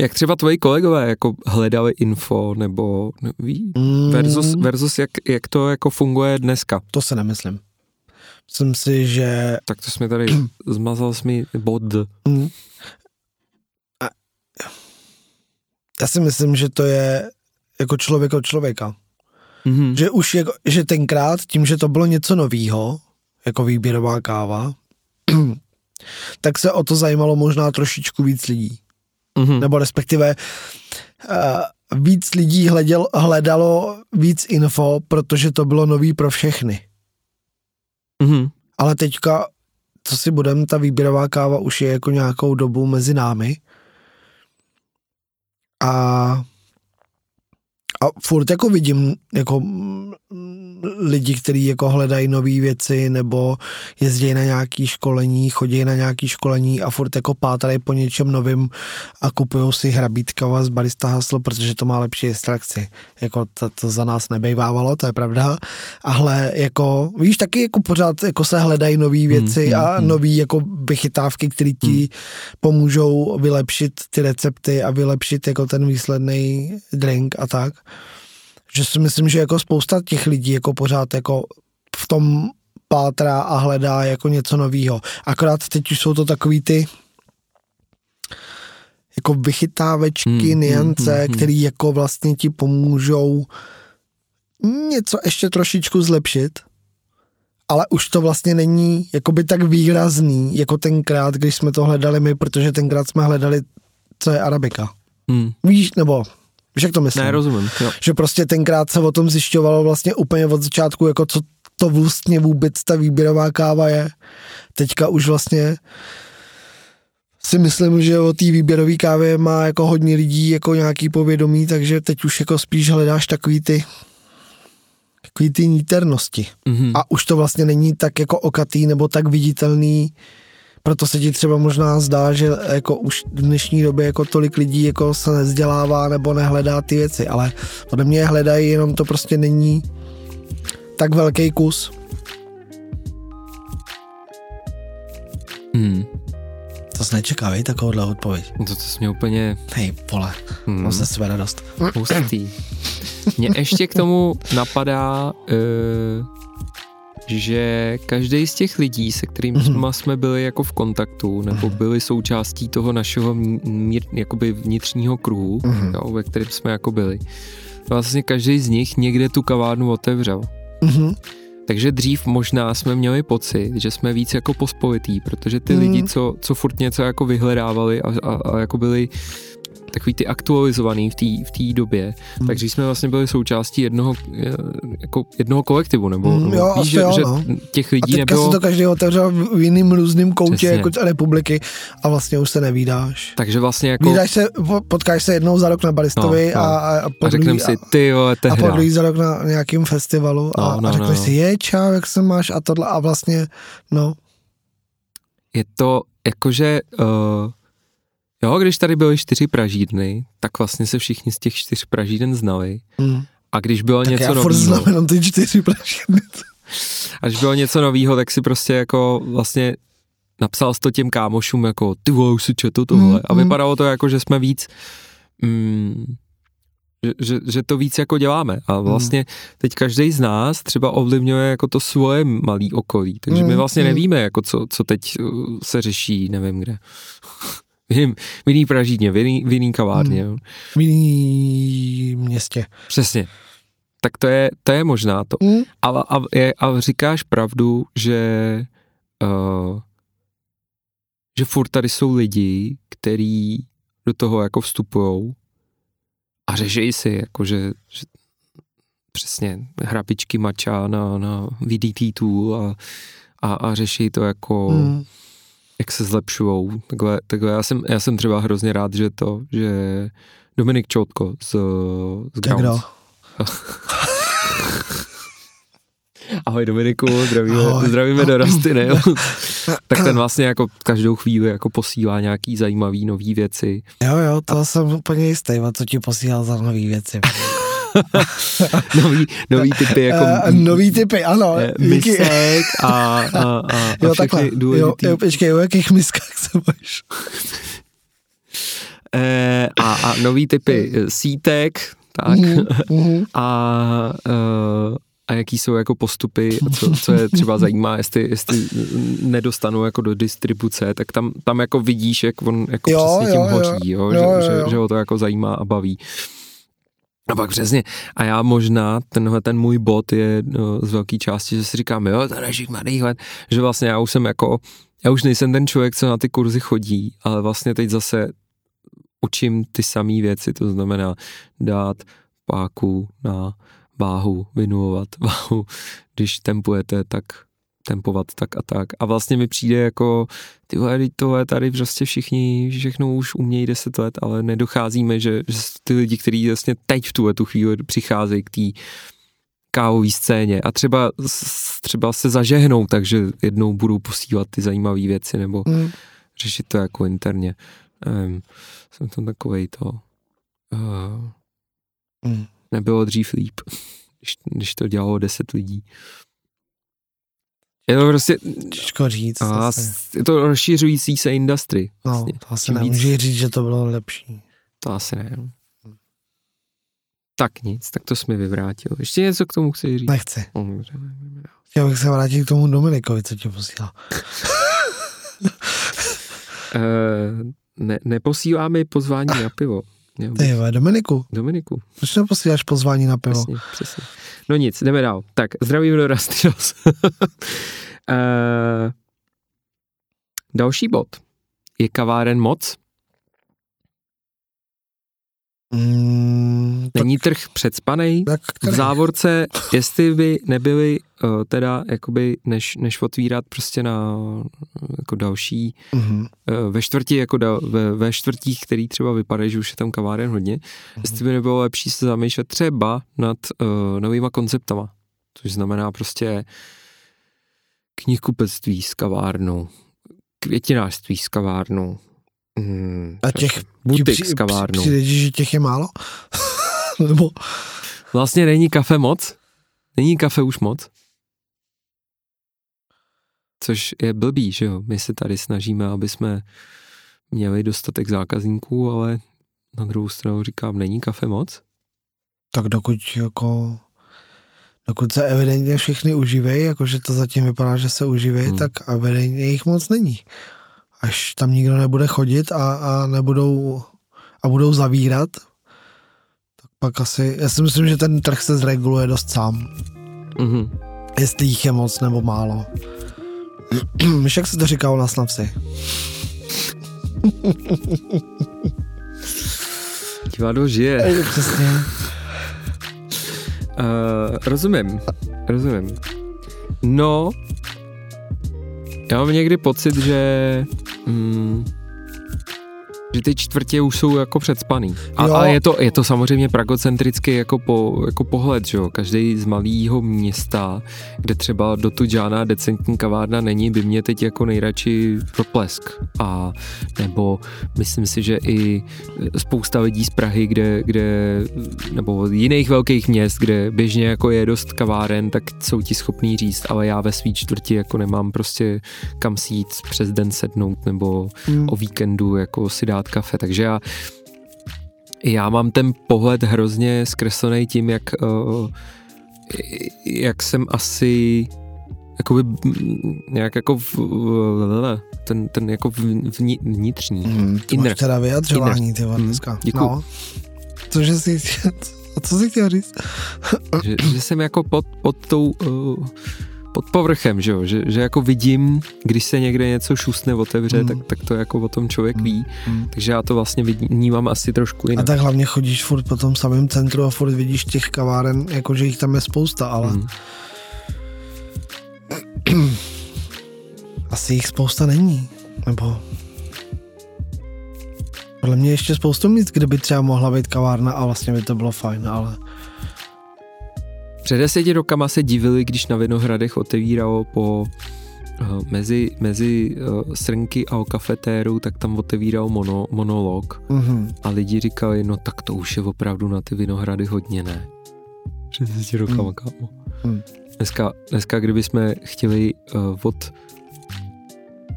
jak třeba tvoji kolegové jako hledali info, nebo ví, Mm. versus, versus jak, jak to jako funguje dneska. to se nemyslím. Myslím si, že Tak to jsme tady, zmazal jsi mi bod. Mm. A já si myslím, že to je jako člověk od člověka. Mhm. Že už jako, že tenkrát, tím, že to bylo něco novýho, jako výběrová káva, tak se o to zajímalo možná trošičku víc lidí. Mhm. Nebo respektive uh, víc lidí hleděl, hledalo víc info, protože to bylo nový pro všechny. Mhm. Ale teďka, co si budem, ta výběrová káva už je jako nějakou dobu mezi námi. A a furt jako vidím jako lidi, kteří jako hledají nové věci nebo jezdí na nějaký školení, chodí na nějaký školení a furt jako pátrají po něčem novým a kupují si hrabítka z barista haslo, protože to má lepší extrakci. Jako to, to za nás nebejvávalo, to je pravda. Ale jako, víš, taky jako pořád jako se hledají nové věci hmm, a hmm. nové jako vychytávky, které ti pomůžou vylepšit ty recepty a vylepšit jako ten výsledný drink a tak. Že si myslím, že jako spousta těch lidí jako pořád jako v tom pátrá a hledá jako něco nového. Akorát teď už jsou to takový ty jako vychytávečky, Hmm, hmm, hmm, niance, hmm, hmm, hmm. které jako vlastně ti pomůžou něco ještě trošičku zlepšit, ale už to vlastně není jakoby tak výrazný, jako tenkrát, když jsme to hledali my, protože tenkrát jsme hledali, co je arabika. Mhm. Víš, nebo víš, jak to myslím? Ne, rozumím. Jo. že prostě tenkrát se o tom zjišťovalo vlastně úplně od začátku, jako co to vlastně vůbec ta výběrová káva je. Teďka už vlastně si myslím, že o té výběrové kávě má jako hodně lidí jako nějaký povědomí, takže teď už jako spíš hledáš takový ty takový ty níternosti. Mhm. A už to vlastně není tak jako okatý nebo tak viditelný, proto se ti třeba možná zdá, že jako už v dnešní době jako tolik lidí jako se nezdělává nebo nehledá ty věci, ale podle mě je hledají, jenom to prostě není tak velký kus. Mhm. To jsi nečeká, vej, takovouhle odpověď. To, to jsi mě úplně Hej, vole, hmm, mám se své radost. hustý. Mně ještě k tomu napadá, uh, že každý z těch lidí, se kterými Mhm. jsme byli jako v kontaktu, nebo byli součástí toho našeho mí- mír, jakoby vnitřního kruhu, Mhm. jo, ve kterém jsme jako byli, vlastně každý z nich někde tu kavárnu otevřel. Mhm. Takže dřív možná jsme měli pocit, že jsme víc jako pospolitý, protože ty Mm. lidi, co, co furt něco jako vyhledávali a, a, a jako byli takový ty aktualizovaný v té v té době, Mm. takže jsme vlastně byli součástí jednoho, eh, jako jednoho kolektivu, nebo, Mm, nebo jo, víš, že, jo, že no. těch A lidí teďka nebylo, si to každý otevřel v jiným různým koutě Přesně. jako republiky a vlastně už se nevídáš. takže vlastně jako Vídáš se, po- potkáš se jednou za rok na baristovi No, no. a, a, a, a řekneme si, ty vole, a po tehda. druhý za rok na nějakým festivalu a, No, no, a řekneš no. si, je čau, jak se máš a tohle a vlastně, no, je to jakože, uh, jo, když tady byly čtyři pražídny, tak vlastně se všichni z těch čtyř pražíden znali. mm. A když bylo tak něco já nového, znám jenom ty čtyři prašiny. a když bylo něco nového, tak si prostě jako vlastně napsal to těm kámošům jako ty vole, už si četl tohle. Mm, a mm. vypadalo to jako, že jsme víc, mm, že, že, že to víc jako děláme. A vlastně teď každý z nás třeba ovlivňuje jako to svoje malý okolí. Takže my Mm, vlastně mm. nevíme, jako co, co teď uh, se řeší, nevím kde. V jiný pražítně, v jiný, v jiný kavárně. Mm. jo. V jiným městě. Přesně. Tak to je, to je možná to. Mm. A, a, je, a říkáš pravdu, že uh, že furt tady jsou lidi, kteří do toho jako vstupujou a řeší si, jako že, že přesně hrabičky mača na, na VDT tool a, a, a řeší to jako, Mm. Jak se zlepšujou. Takhle, takhle já, jsem, já jsem třeba hrozně rád, že to, že Dominik Čoutko z, z Grounds. Ahoj Dominiku, zdravíme, Ahoj. zdravíme do Rastiny. tak ten vlastně jako každou chvíli jako posílá nějaký zajímavý nový věci. Jo, jo, to jsem úplně jistý, a co ti posílal za nový věci. Nový, nový typy jako Eh, nový typy, ano. eh, misek a, a, a, a Jo, všechny takhle. Jo, důležitý. jo, počkej, o jakých miskách se bavíš? Eh, a, a nový typy sítek, tak, Mhm, mhm. a, eh, a jaký jsou jako postupy, co, co je třeba zajímá, jestli, jestli nedostanou jako do distribuce, tak tam, tam jako vidíš, jak on jako Jo, přesně tím jo, jo. hoří, jo, Jo, že, jo, že, jo. že ho to jako zajímá a baví. A pak přesně, a já možná, tenhle ten můj bod je no, z velké části, že si říkám, jo, to je mladých let, že vlastně já už jsem jako, já už nejsem ten člověk, co na ty kurzy chodí, ale vlastně teď zase učím ty samé věci, to znamená dát páku na váhu, vynulovat váhu, když tempujete, tak tempovat tak a tak. A vlastně mi přijde jako, ty vole, tohle tady prostě všichni, všechno už umějí 10 let, ale nedocházíme, že, že ty lidi, kteří vlastně teď v tuhle tu chvíli přicházejí k té kávové scéně a třeba, třeba se zažehnou, takže jednou budou posílat ty zajímavé věci nebo Mhm. řešit to jako interně. Um, jsem tam takovej to. Uh, Mhm. nebylo dřív líp, když, když to dělalo deset lidí. Je to prostě, Těžko říct. a, s- je to rozšiřující se industry. No, Vlastně. to asi Čím víc- říct, že to bylo lepší. To asi ne. Tak nic, tak to jsi mi vyvrátil. Ještě něco k tomu chci říct. Nechci. No, dobře. Chtěl bych se vrátit k tomu Dominikovi, co tě posílal. Eh, ne, neposílá mi pozvání na pivo. Ty Dominiku, Dominiku, proč neposíláš pozvání na pivo? přesně, přesně. No nic, jdeme dál. Tak, zdravím do Rastinos. Eh, další bod. Je kaváren moc? Mm, tak, Není trh předspanej? tak V závorce, jestli by nebyly uh, teda jakoby, než, než otvírat prostě na jako další, Mhm. uh, ve čtvrti, jako da, ve, ve čtvrtích, který třeba vypadají, že už je tam kaváren hodně, Mhm. jestli by nebylo lepší se zamýšlet třeba nad uh, novýma konceptama, což znamená prostě knihkupectví s kavárnou, květinářství s kavárnou, hmm, A těch butik Ti s kavárnou. Přijde, ti, že těch je málo? Nebo Vlastně není kafe moc? Není kafe už moc? Což je blbý, že jo? My se tady snažíme, aby jsme měli dostatek zákazníků, ale na druhou stranu říkám, není kafe moc? tak dokud jako dokud se evidentně všichni uživějí, jakože to zatím vypadá, že se uživějí, Hmm. tak evidentně jich moc není. Až tam nikdo nebude chodit a, a nebudou a budou zavírat, tak pak asi, já si myslím, že ten trh se zreguluje dost sám. Mhm. Jestli jich je moc nebo málo. Víš, jak se to říká u nás na vsi? Divadlo žije. Přesně. Uh, rozumím, rozumím. No, já mám někdy pocit, že mm, že ty čtvrtě už jsou jako předspaný. A, Jo. a je, to, je to samozřejmě pragocentrický jako, po, jako pohled, že jo. Každý z malého města, kde třeba do tu žádná decentní kavárna není, by mě teď jako nejradši proplesk. A nebo myslím si, že i spousta lidí z Prahy, kde, kde nebo jiných velkých měst, kde běžně jako je dost kaváren, tak jsou ti schopní říct, ale já ve svý čtvrti jako nemám prostě kam si jít přes den sednout nebo Hmm. o víkendu jako si dát kafe, takže já já mám ten pohled hrozně zkreslený tím, jak uh, jak jsem asi jakoby mm, nějak jako v, v, ten, ten jako vni, vnitřní. Hmm, ty Inner. máš teda vyjadřování, ty vole, Hmm, děkuju. No. Cože jsi, co jsi chtěl říct? že, že jsem jako pod, pod tou uh, pod povrchem, že jo, že, že jako vidím, když se někde něco šustne, otevře, Mm. tak, tak to jako o tom člověk Mm. ví, Hmm. takže já to vlastně vnímám asi trošku A jinak. tak hlavně chodíš furt po tom samém centru a furt vidíš těch kaváren, jakože jich tam je spousta, ale Mm. asi jich spousta není. Nebo Podle mě ještě spoustu míst, kde by třeba mohla být kavárna a vlastně by to bylo fajn, ale Před deseti rokama se divili, když na Vinohradech otevíralo po eh, mezi, mezi uh, srnky a kafetéru, tak tam otevíral mono, monolog mhm. a lidi říkali, no tak to už je opravdu na ty Vinohrady hodně, ne? Před deseti rokama, Hmm. kámo. Hmm. Dneska, dneska, kdybychom chtěli uh, od,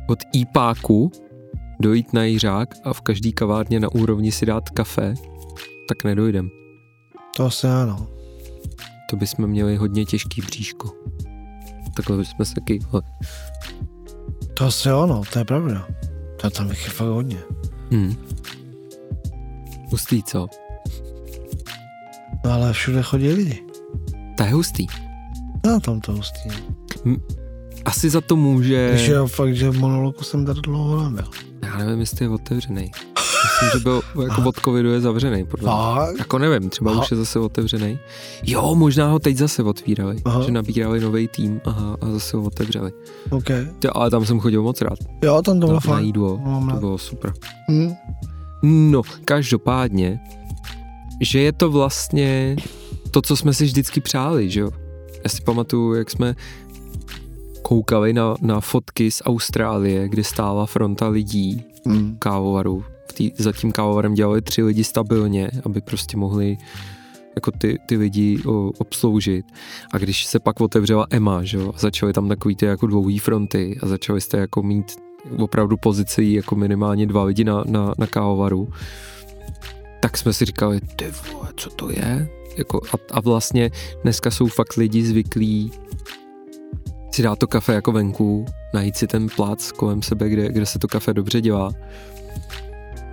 od IPáku dojít na Jiřák a v každý kavárně na úrovni si dát kafe, tak nedojdem. to asi ano. To bychom měli hodně těžký bříško. Takhle bychom se taky... To asi ano, to je pravda. To tam bych je fakt hodně. Hmm. Hustý, co? No ale všude chodí lidi. To je hustý. No tam to hustý. Asi za to může... Když je fakt, že v monologu jsem tady dlouho nebyl. Já nevím, jestli je otevřený. Myslím, že byl jako od covidu je zavřený. Podle mě. Jako nevím, třeba Aha. už je zase otevřený. Jo, možná ho teď zase otvírali, Aha. že nabírali nový tým aha, a zase ho otevřeli. OK. Ty, ale tam jsem chodil moc rád. Jo, tam to bylo Na, na fajn. jídlo, No, to bylo super. Hm. No, každopádně, že je to vlastně to, co jsme si vždycky přáli, že jo? Já si pamatuju, jak jsme koukali na, na fotky z Austrálie, kde stála fronta lidí Hm. kávovaru. V tý, za tím kávovarem dělali tři lidi stabilně, aby prostě mohli jako ty, ty lidi o, obsloužit. A když se pak otevřela EMA, že jo, a začaly tam takový ty jako dlouhý fronty a začali jste jako mít opravdu pozici jako minimálně dva lidi na, na, na kávovaru, tak jsme si říkali, ty vole, co to je? Jako, a, a vlastně dneska jsou fakt lidi zvyklí si dát to kafe jako venku, najít si ten plac kolem sebe, kde, kde se to kafe dobře dělá,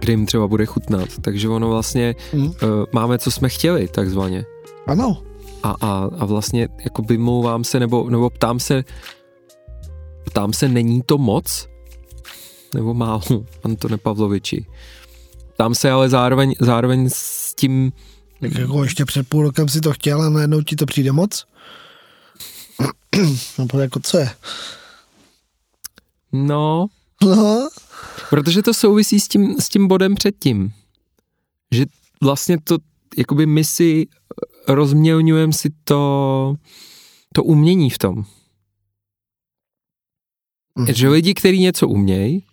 kde jim třeba bude chutnat. Takže ono vlastně Hm. uh, máme, co jsme chtěli, takzvaně. Ano. A, a, a vlastně jako vymlouvám se, nebo, nebo ptám se, ptám se, není to moc? Nebo málo, Antone Pavloviči? Ptám se, ale zároveň, zároveň s tím, Tak jako ještě před půl rokem si to chtěl a najednou ti to přijde moc? No, jako co je? no, No, Protože to souvisí s tím, s tím bodem předtím. Že vlastně to, jakoby my si rozmělňujeme si to, to umění v tom. Mhm. Že lidi, kteří něco umějí,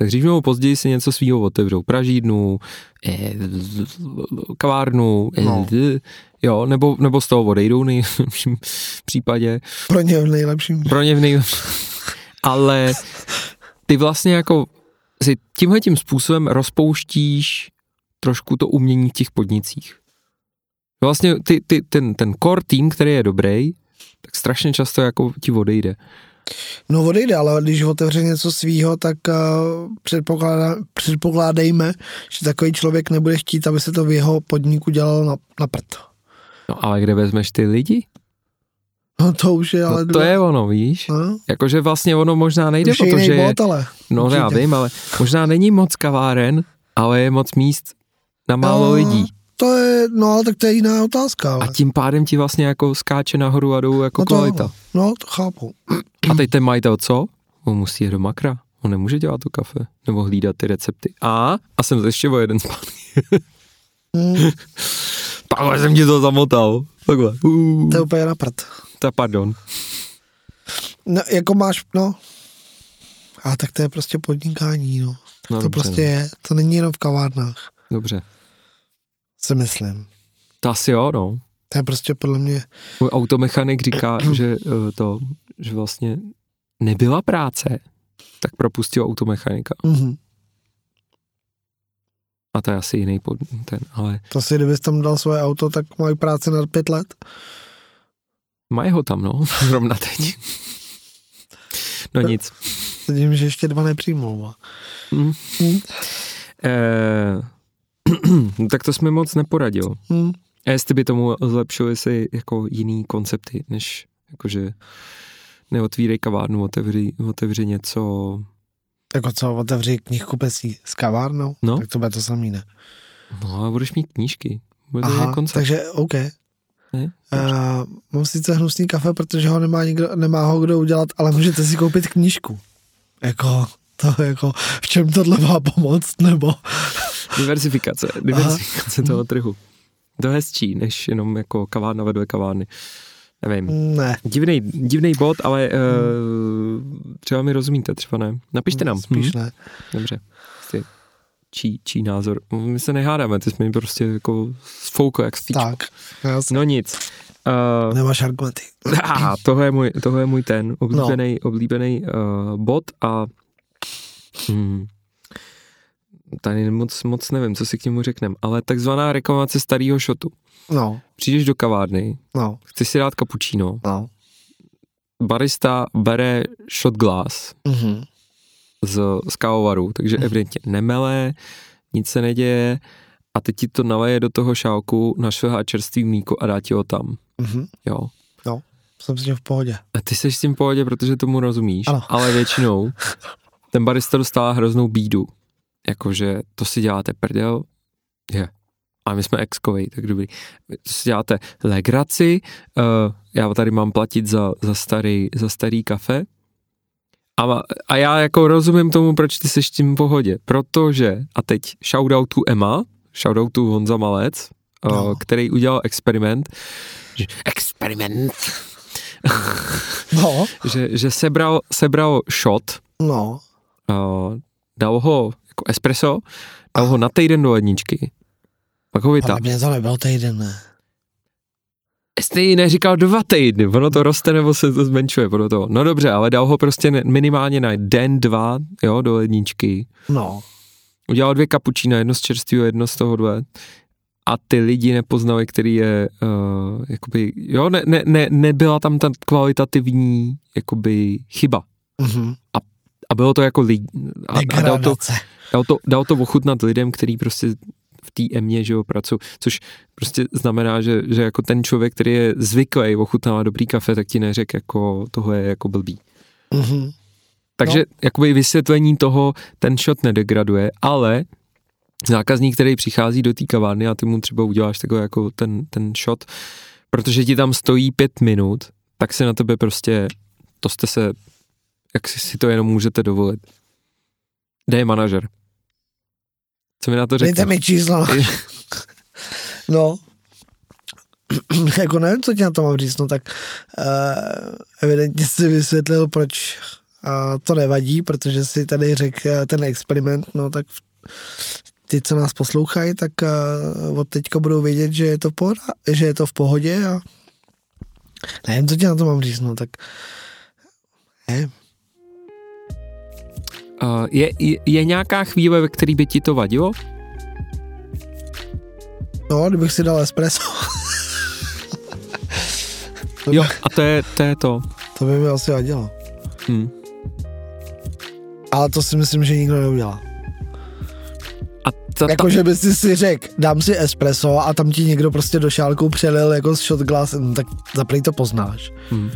tak dřív nebo později si něco svýho otevřou. Pražídnu, eh, kavárnu, eh, No. jo, nebo, nebo z toho odejdou v nejlepším případě. pro ně v nejlepším. Pro ně v nej... Ale ty vlastně jako si tímhle tím způsobem rozpouštíš trošku to umění v těch podnicích. Vlastně ty, ty, ten, ten core tým, který je dobrý, tak strašně často jako ti odejde. No odejde, ale když otevře něco svýho, tak uh, předpokládá, předpokládejme, že takový člověk nebude chtít, aby se to v jeho podniku dělalo na, na prd. No ale kde vezmeš ty lidi? No to už je ale... No, to je ono, víš? No, Jakože vlastně ono možná nejde, už je protože jiný je, bod, ale... no já určitě. vím, ale možná není moc kaváren, ale je moc míst na málo No, lidí. To je, no ale tak to je jiná otázka. Ale. A tím pádem ti vlastně jako skáče nahoru a dolů jako no, to, kvalita. no, to chápu. A teď ten majitel co? On musí jít do makra. On nemůže dělat to kafe. Nebo hlídat ty recepty. A, a jsem ještě o jeden zpátky. Hmm, Takhle jsem ti to zamotal. Takhle. Uh, to je úplně na prd. ta pardon. No, jako máš, no... A tak to je prostě podnikání, no. No, to dobře, prostě je. To není jenom v kavárnách, Dobře. Si myslím. To asi jo, no. To je prostě podle mě... Můj automechanik říká, že eh, to, že vlastně nebyla práce, tak propustil automechanika. Mhm. A to je asi jiný pod, ten, ale To si, kdybys tam dal svoje auto, tak mají práci na pět let. mají ho tam, no, zrovna teď. No nic. Vidím, že ještě dva nepřijmou. Mm. Mm. Eh, tak to jsme moc neporadil. Hmm. A jestli by tomu zlepšili si jako jiný koncepty, než jakože neotvírej kavárnu, otevři, otevři něco, Jako co, otevři knihkupectví s kavárnou? No. Tak to bude to samý, ne? no a budeš mít knížky. Bude Aha, koncept. takže OK. Ne? Uh, mám sice hnusný kafe, protože ho nemá, nikdo, nemá ho kdo udělat, ale můžete si koupit knížku. Jako, to jako, v čem tohle má pomoct, nebo... diversifikace, diversifikace toho trhu. To je hezčí, než jenom jako kavárna ve dvě kavárny. Nevím. Ne. Divný, divný bod, ale uh, třeba mi rozumíte, třeba ne. Napište nám. Spíš hm? ne. Dobře. Jste, čí, čí názor. My se nehádáme, ty jsme mi prostě jako sfoukl jak stýč. Tak. Jasně. No nic. Uh, Nemáš argumenty. aha, tohle je můj, tohle je můj ten oblíbený, no. oblíbený uh, bod a hmm, tady moc, moc nevím, co si k němu řeknem, ale takzvaná reklamace starého šotu. No, Přijdeš do kavárny, no, chceš si dát kapučíno, no. barista bere shot glass Mhm. z, z kávovaru, takže Mhm. evidentně nemele, nic se neděje a teď ti to naleje do toho šálku, našvihá čerstvý mlíko a dá ti ho tam. Mhm. Jo. Jsem s tím v pohodě. A ty seš s tím v pohodě, protože tomu rozumíš, Ano. ale většinou ten barista dostává hroznou bídu. Jakože to si děláte prdel, je. A my jsme exkovej, tak dobrý. To si děláte legraci, uh, já tady mám platit za, za, starý, za starý kafe. A, a já jako rozumím tomu, proč ty seš s tím v pohodě. Protože, a teď shoutoutu Emma, shoutoutu Honza Malec, uh, No. který udělal experiment. že- Experiment No, že, že sebral, sebral shot, no. uh, dal ho jako espresso, dal ho na týden do ledničky. Pak ho vytáhl. Ale mě to nebyl týden, ne. Jste neříkal dva týdny, ono to roste nebo se to zmenšuje podle toho. No dobře, ale dal ho prostě minimálně na den, dva, jo, do ledničky. No. Udělal dvě kapučína, jedno z čerstvého, jedno z toho dvě. A ty lidi nepoznali, který je, uh, jakoby, jo, ne, ne, ne, nebyla tam ta kvalitativní, jakoby, chyba. Mhm. A bylo to jako lidi, a, a dal to. Dal to, dal to ochutnat lidem, který prostě v té emě, že jo, pracují, což prostě znamená, že, že jako ten člověk, který je zvyklý ochutnávat dobrý kafe, tak ti neřek jako tohle je jako blbý. Mhm. Takže No. jakoby vysvětlení toho, ten shot nedegraduje, ale zákazník, který přichází do té kavárny a ty mu třeba uděláš takhle jako ten, ten shot, protože ti tam stojí pět minut, tak se na tebe prostě, to jste se, jak si, si to jenom můžete dovolit. Kde je manažer? Co mi na to Dejte řekne? mi číslo. No. jako nevím, co ti na to mám říct, no tak uh, evidentně jsi vysvětlil, proč uh, to nevadí, protože si tady řekl uh, ten experiment, no tak ty, co nás poslouchají, tak uh, od teďka budou vědět, že je to, pohoda, že je to v pohodě a nevím, co ti na to mám říct, no tak nevím. Uh, je, je, je nějaká chvíle, ve který by ti to vadilo? No, kdybych si dal espresso, Jo, a to je to. Je to. to by mi asi vadilo. Hm. Ale to si myslím, že nikdo neudělá. A ta, ta, Jako, že by si řekl, dám si espresso a tam ti někdo prostě do šálku přelil jako z shot glass, no, tak zaprý to poznáš. hm.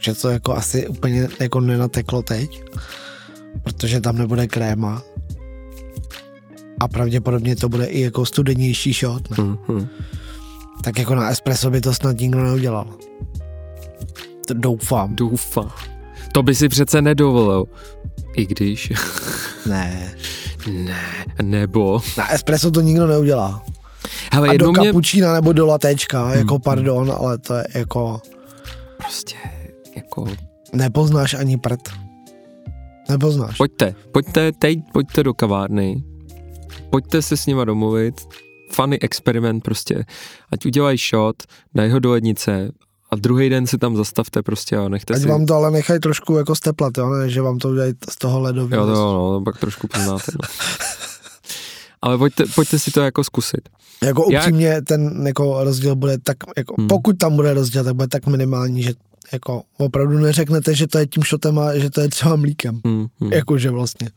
Že to jako asi úplně jako nenateklo teď, protože tam nebude kréma. A pravděpodobně to bude i jako studenější shot. Ne? Hm, hm. Tak jako na espresso by to snad nikdo neudělal. To doufám. Doufám. To by si přece nedovolil. I když. Ne. ne, nebo. Na espresso to nikdo neudělá. Hele, A do jednou mě kapučína nebo do latečka, jako Hmm. pardon, ale to je jako... prostě jako Nepoznáš ani prd. Nepoznáš. pojďte, pojďte teď, pojďte do kavárny, pojďte se s nima domluvit, funny experiment prostě, ať udělají shot, daj ho do lednice a druhý den si tam zastavte prostě a nechte Ať si... vám to ale nechají trošku jako steplat, jo, ne, že vám to udělají z toho ledového. Jo, to, jo, no, pak trošku poznáte, no. Ale pojďte, pojďte si to jako zkusit. Jako upřímně ten jako rozdíl bude tak, jako, Hmm. pokud tam bude rozdíl, tak bude tak minimální, že jako opravdu neřeknete, že to je tím šotem a že to je třeba mlíkem. Hmm, hmm. Jakože vlastně.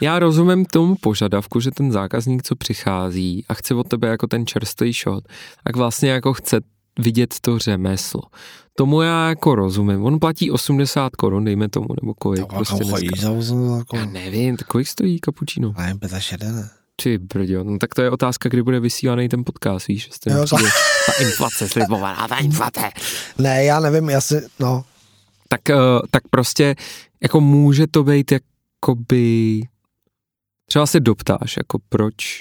Já rozumím tomu požadavku, že ten zákazník, co přichází a chce od tebe jako ten čerstvý shot, tak vlastně jako chce vidět to řemeslo. Tomu já jako rozumím. On platí 80 korun, dejme tomu, nebo kolik. prostě dneska. za 8 jako, Já nevím, tak kolik stojí kapučino? nevím, 65, ne? Ty brďo, no tak to je otázka, kdy bude vysílaný ten podcast, víš? Jestli Jo, ta inflace slibovaná, ta inflace. Ne, já nevím, já si, no, Tak, uh, tak prostě, jako může to být jakoby, třeba se doptáš, jako proč,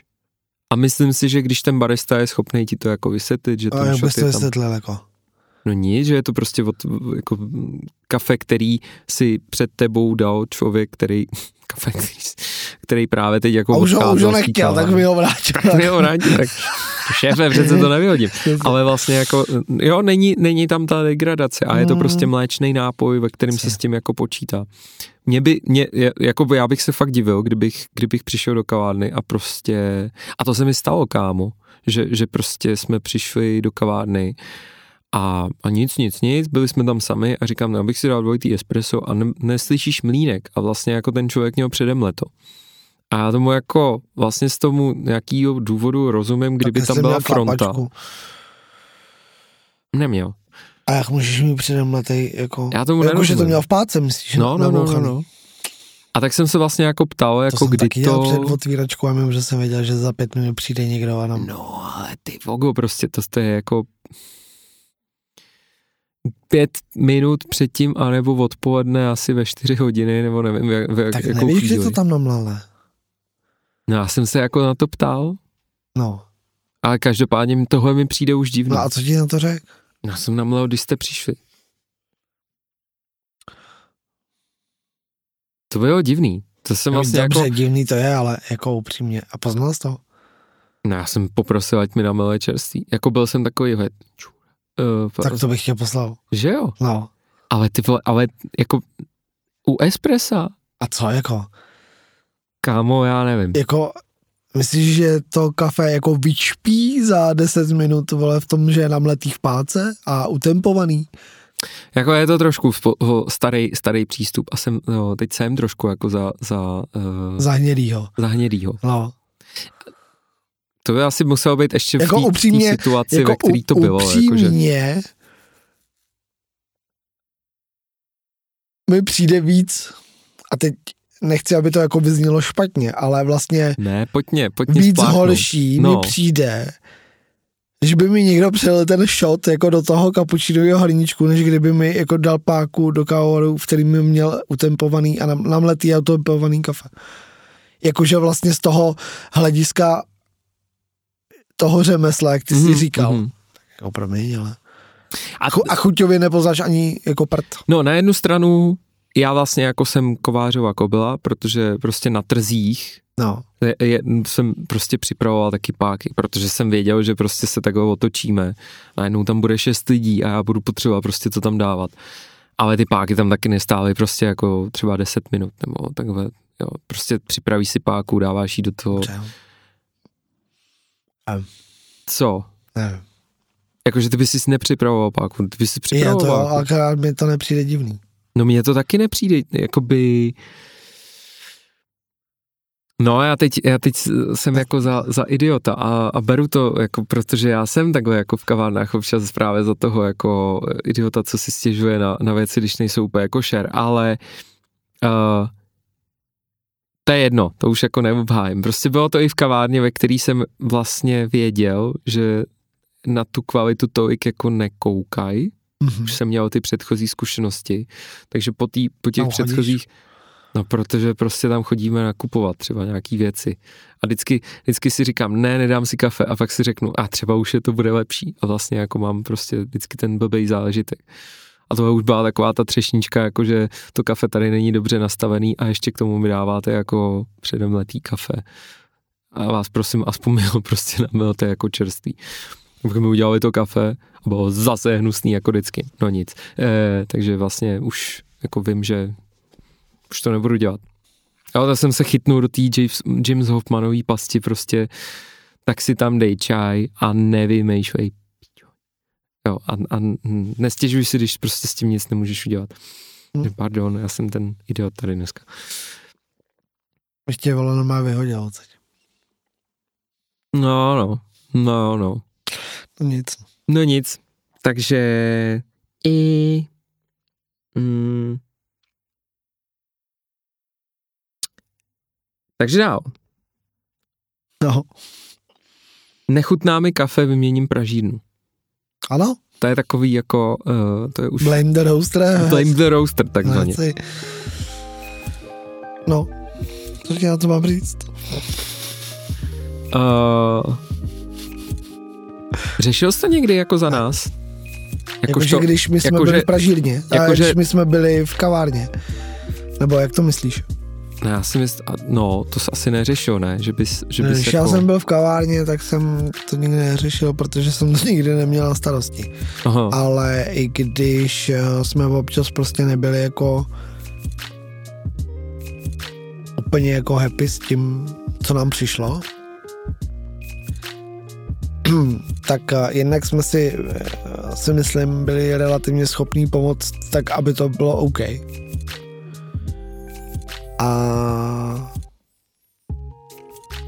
A myslím si, že když ten barista je schopný ti to jako vysvětlit, že ten shot bys to je tam... vysvětlil jako? No nic, že je to prostě od, jako kafe, který si před tebou dal člověk, který kafe, který, který právě teď jako A už ho, už ho nechtěl, tak mi ho vrátil. Tak mi ho vrátí, tak šéfe, přece to nevyhodím. Ale vlastně jako, jo, není, není tam ta degradace a je to Mm. prostě mléčný nápoj, ve kterém se s tím jako počítá. Mě by, mě, jako by já bych se fakt divil, kdybych, kdybych přišel do kavárny a prostě, a to se mi stalo, kámo, že, že prostě jsme přišli do kavárny a, a nic, nic, nic, byli jsme tam sami a říkám, no, abych si dal dvojitý espresso a ne, neslyšíš mlínek a vlastně jako ten člověk měl předem leto. A já tomu jako vlastně z tomu nějakýho důvodu rozumím, kdyby Tak tam byla fronta. klapačku. Neměl. A jak můžeš mít předem letej, jako... Já tomu jako, že to měl v páce, myslíš? No, no, no, no, no. A tak jsem se vlastně jako ptal, To jako jsem kdy dělal to... před otvíračkou a mimo, že jsem věděl, že za pět minut přijde někdo a nám... No, ale ty vogo, prostě to, to je jako pět minut předtím, anebo odpoledne asi ve čtyři hodiny, nebo nevím, jak, v, tak jakou nevíš, že chvíli. to tam namlale. No, já jsem se jako na to ptal, No. ale každopádně tohle mi přijde už divný. no a co ti na to řekl? Já jsem namlel, když jste přišli. To bylo divný. To jsem No, vlastně Dobře, jako... divný to je, ale jako upřímně. A poznal jsi to? No, já jsem poprosil, ať mi namele čerství. Jako byl jsem takový, uh, Tak to bych tě poslal. že jo? No. Ale ty vole, ale jako u espressa, A co jako? Kámo, já nevím. Jako, myslíš, že to kafe jako vyčpí za 10 minut, vole, v tom, že je namletý v páce a utempovaný? Jako je to trošku starý, starý přístup a jsem, no, teď jsem trošku jako za, za, uh, Za hnědýho. za hnědýho. No. To by asi muselo být ještě Jako v té upřímně- situaci, jako ve který to bylo. Jakože, Upřímně mi přijde víc, a teď nechci, aby to jako vyznělo špatně, ale vlastně ne, pojď mě, pojď mě víc spláchnout. horší No. mi přijde, že by mi někdo přelil ten shot jako do toho kapučinového hrníčku, než kdyby mi jako dal páku do kávovaru, v kterým mi měl utempovaný a nam, namletý a utempovaný kafe. Jakože vlastně z toho hlediska toho řemesla, jak ty jsi Mhm, říkal. mhm. Jako promiň, ale... A, Chu, a chuťově nepoznáš ani jako prd. no na jednu stranu já vlastně jako jsem kovářová kobila, protože prostě na trzích No, je, je, jsem prostě připravoval taky páky, protože jsem věděl, že prostě se takhle otočíme. Najednou tam bude šest lidí a já budu potřebovat prostě to tam dávat. Ale ty páky tam taky nestály prostě jako třeba 10 minut nebo takhle. Jo, prostě připravíš si páku, dáváš ji do toho. dobře. Co? Nevím. Jakože ty bys si nepřipravoval páku, ty bys si Je připravoval to, páku. akorát mi to nepřijde divný. No mně to taky nepřijde, jakoby... No já teď, já teď jsem jako za, za idiota a, a beru to, jako, protože já jsem takhle jako v kavárnách občas právě za toho jako idiota, co si stěžuje na, na věci, když nejsou úplně jako šer, ale uh, to je jedno, to už jako neobhájím. Prostě bylo to i v kavárně, ve který jsem vlastně věděl, že na tu kvalitu tolik jako nekoukají, Mhm. už jsem měl ty předchozí zkušenosti, takže po, tý, po těch chodíš? předchozích, no protože prostě tam chodíme nakupovat třeba nějaký věci a vždycky, vždycky si říkám, ne, nedám si kafe a pak si řeknu, a třeba už je to bude lepší a vlastně jako mám prostě vždycky ten blbej záležitek. A tohle už byla taková ta třešnička, jako že to kafe tady není dobře nastavený a ještě k tomu mi dáváte jako předem letý kafe. A vás prosím, aspoň mi ho prostě namilte jako čerstvý. Pak mi udělali to kafe bylo zase hnusný jako vždycky. No nic. E, takže vlastně už jako vím, že už to nebudu dělat. Ale jsem se chytnul do té James, James Hoffmanový pasti prostě, tak si tam dej čaj a nevymýšlej. Jo, a, a nestěžuj si, když prostě s tím nic nemůžeš udělat. Hm. Pardon, já jsem ten idiot tady dneska. Ještě vole nemá vyhodil odsaď. No, no, no, no. No nic. No nic, takže i mm, takže dál. No, Nechutná mi kafe, vyměním pražírnu. ano, To je takový jako, uh, to je už blame the roaster. blame the roaster takzvaně. No, co na to mám říct? Uh, řešil jsi to někdy jako za nás? Jakože to, když my jsme jako byli že, v Pražírně a jako když že, my jsme byli v kavárně. Nebo jak to myslíš? No já si myslím, no to jsi asi neřešil, ne? Že bys, že bys Když jako... já jsem byl v kavárně, tak jsem to nikdy neřešil, protože jsem to nikdy neměl na starosti. Aha. Ale i když eh, jsme občas prostě nebyli jako úplně jako happy s tím, co nám přišlo, tak jednak jsme si, eh, si myslím, byli relativně schopní pomoct tak, aby to bylo OK. A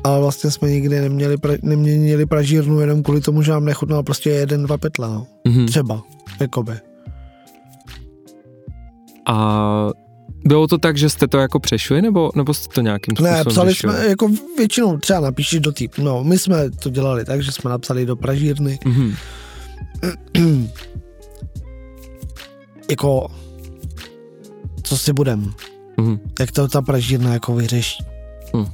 ale vlastně jsme nikdy neměli, pra, neměnili pražírnu jenom kvůli tomu, že nám nechutnal prostě jeden, dva pytle, no. Mm-hmm. Třeba, jakoby. A bylo to tak, že jste to jako přešli, nebo, nebo jste to nějakým způsobem Ne, psali řešili? jsme, jako většinou třeba napíši do týp, no, my jsme to dělali tak, že jsme napsali do pražírny. Mm-hmm. jako, co si budem, mm. jak to ta pražírna jako vyřeší. Mm.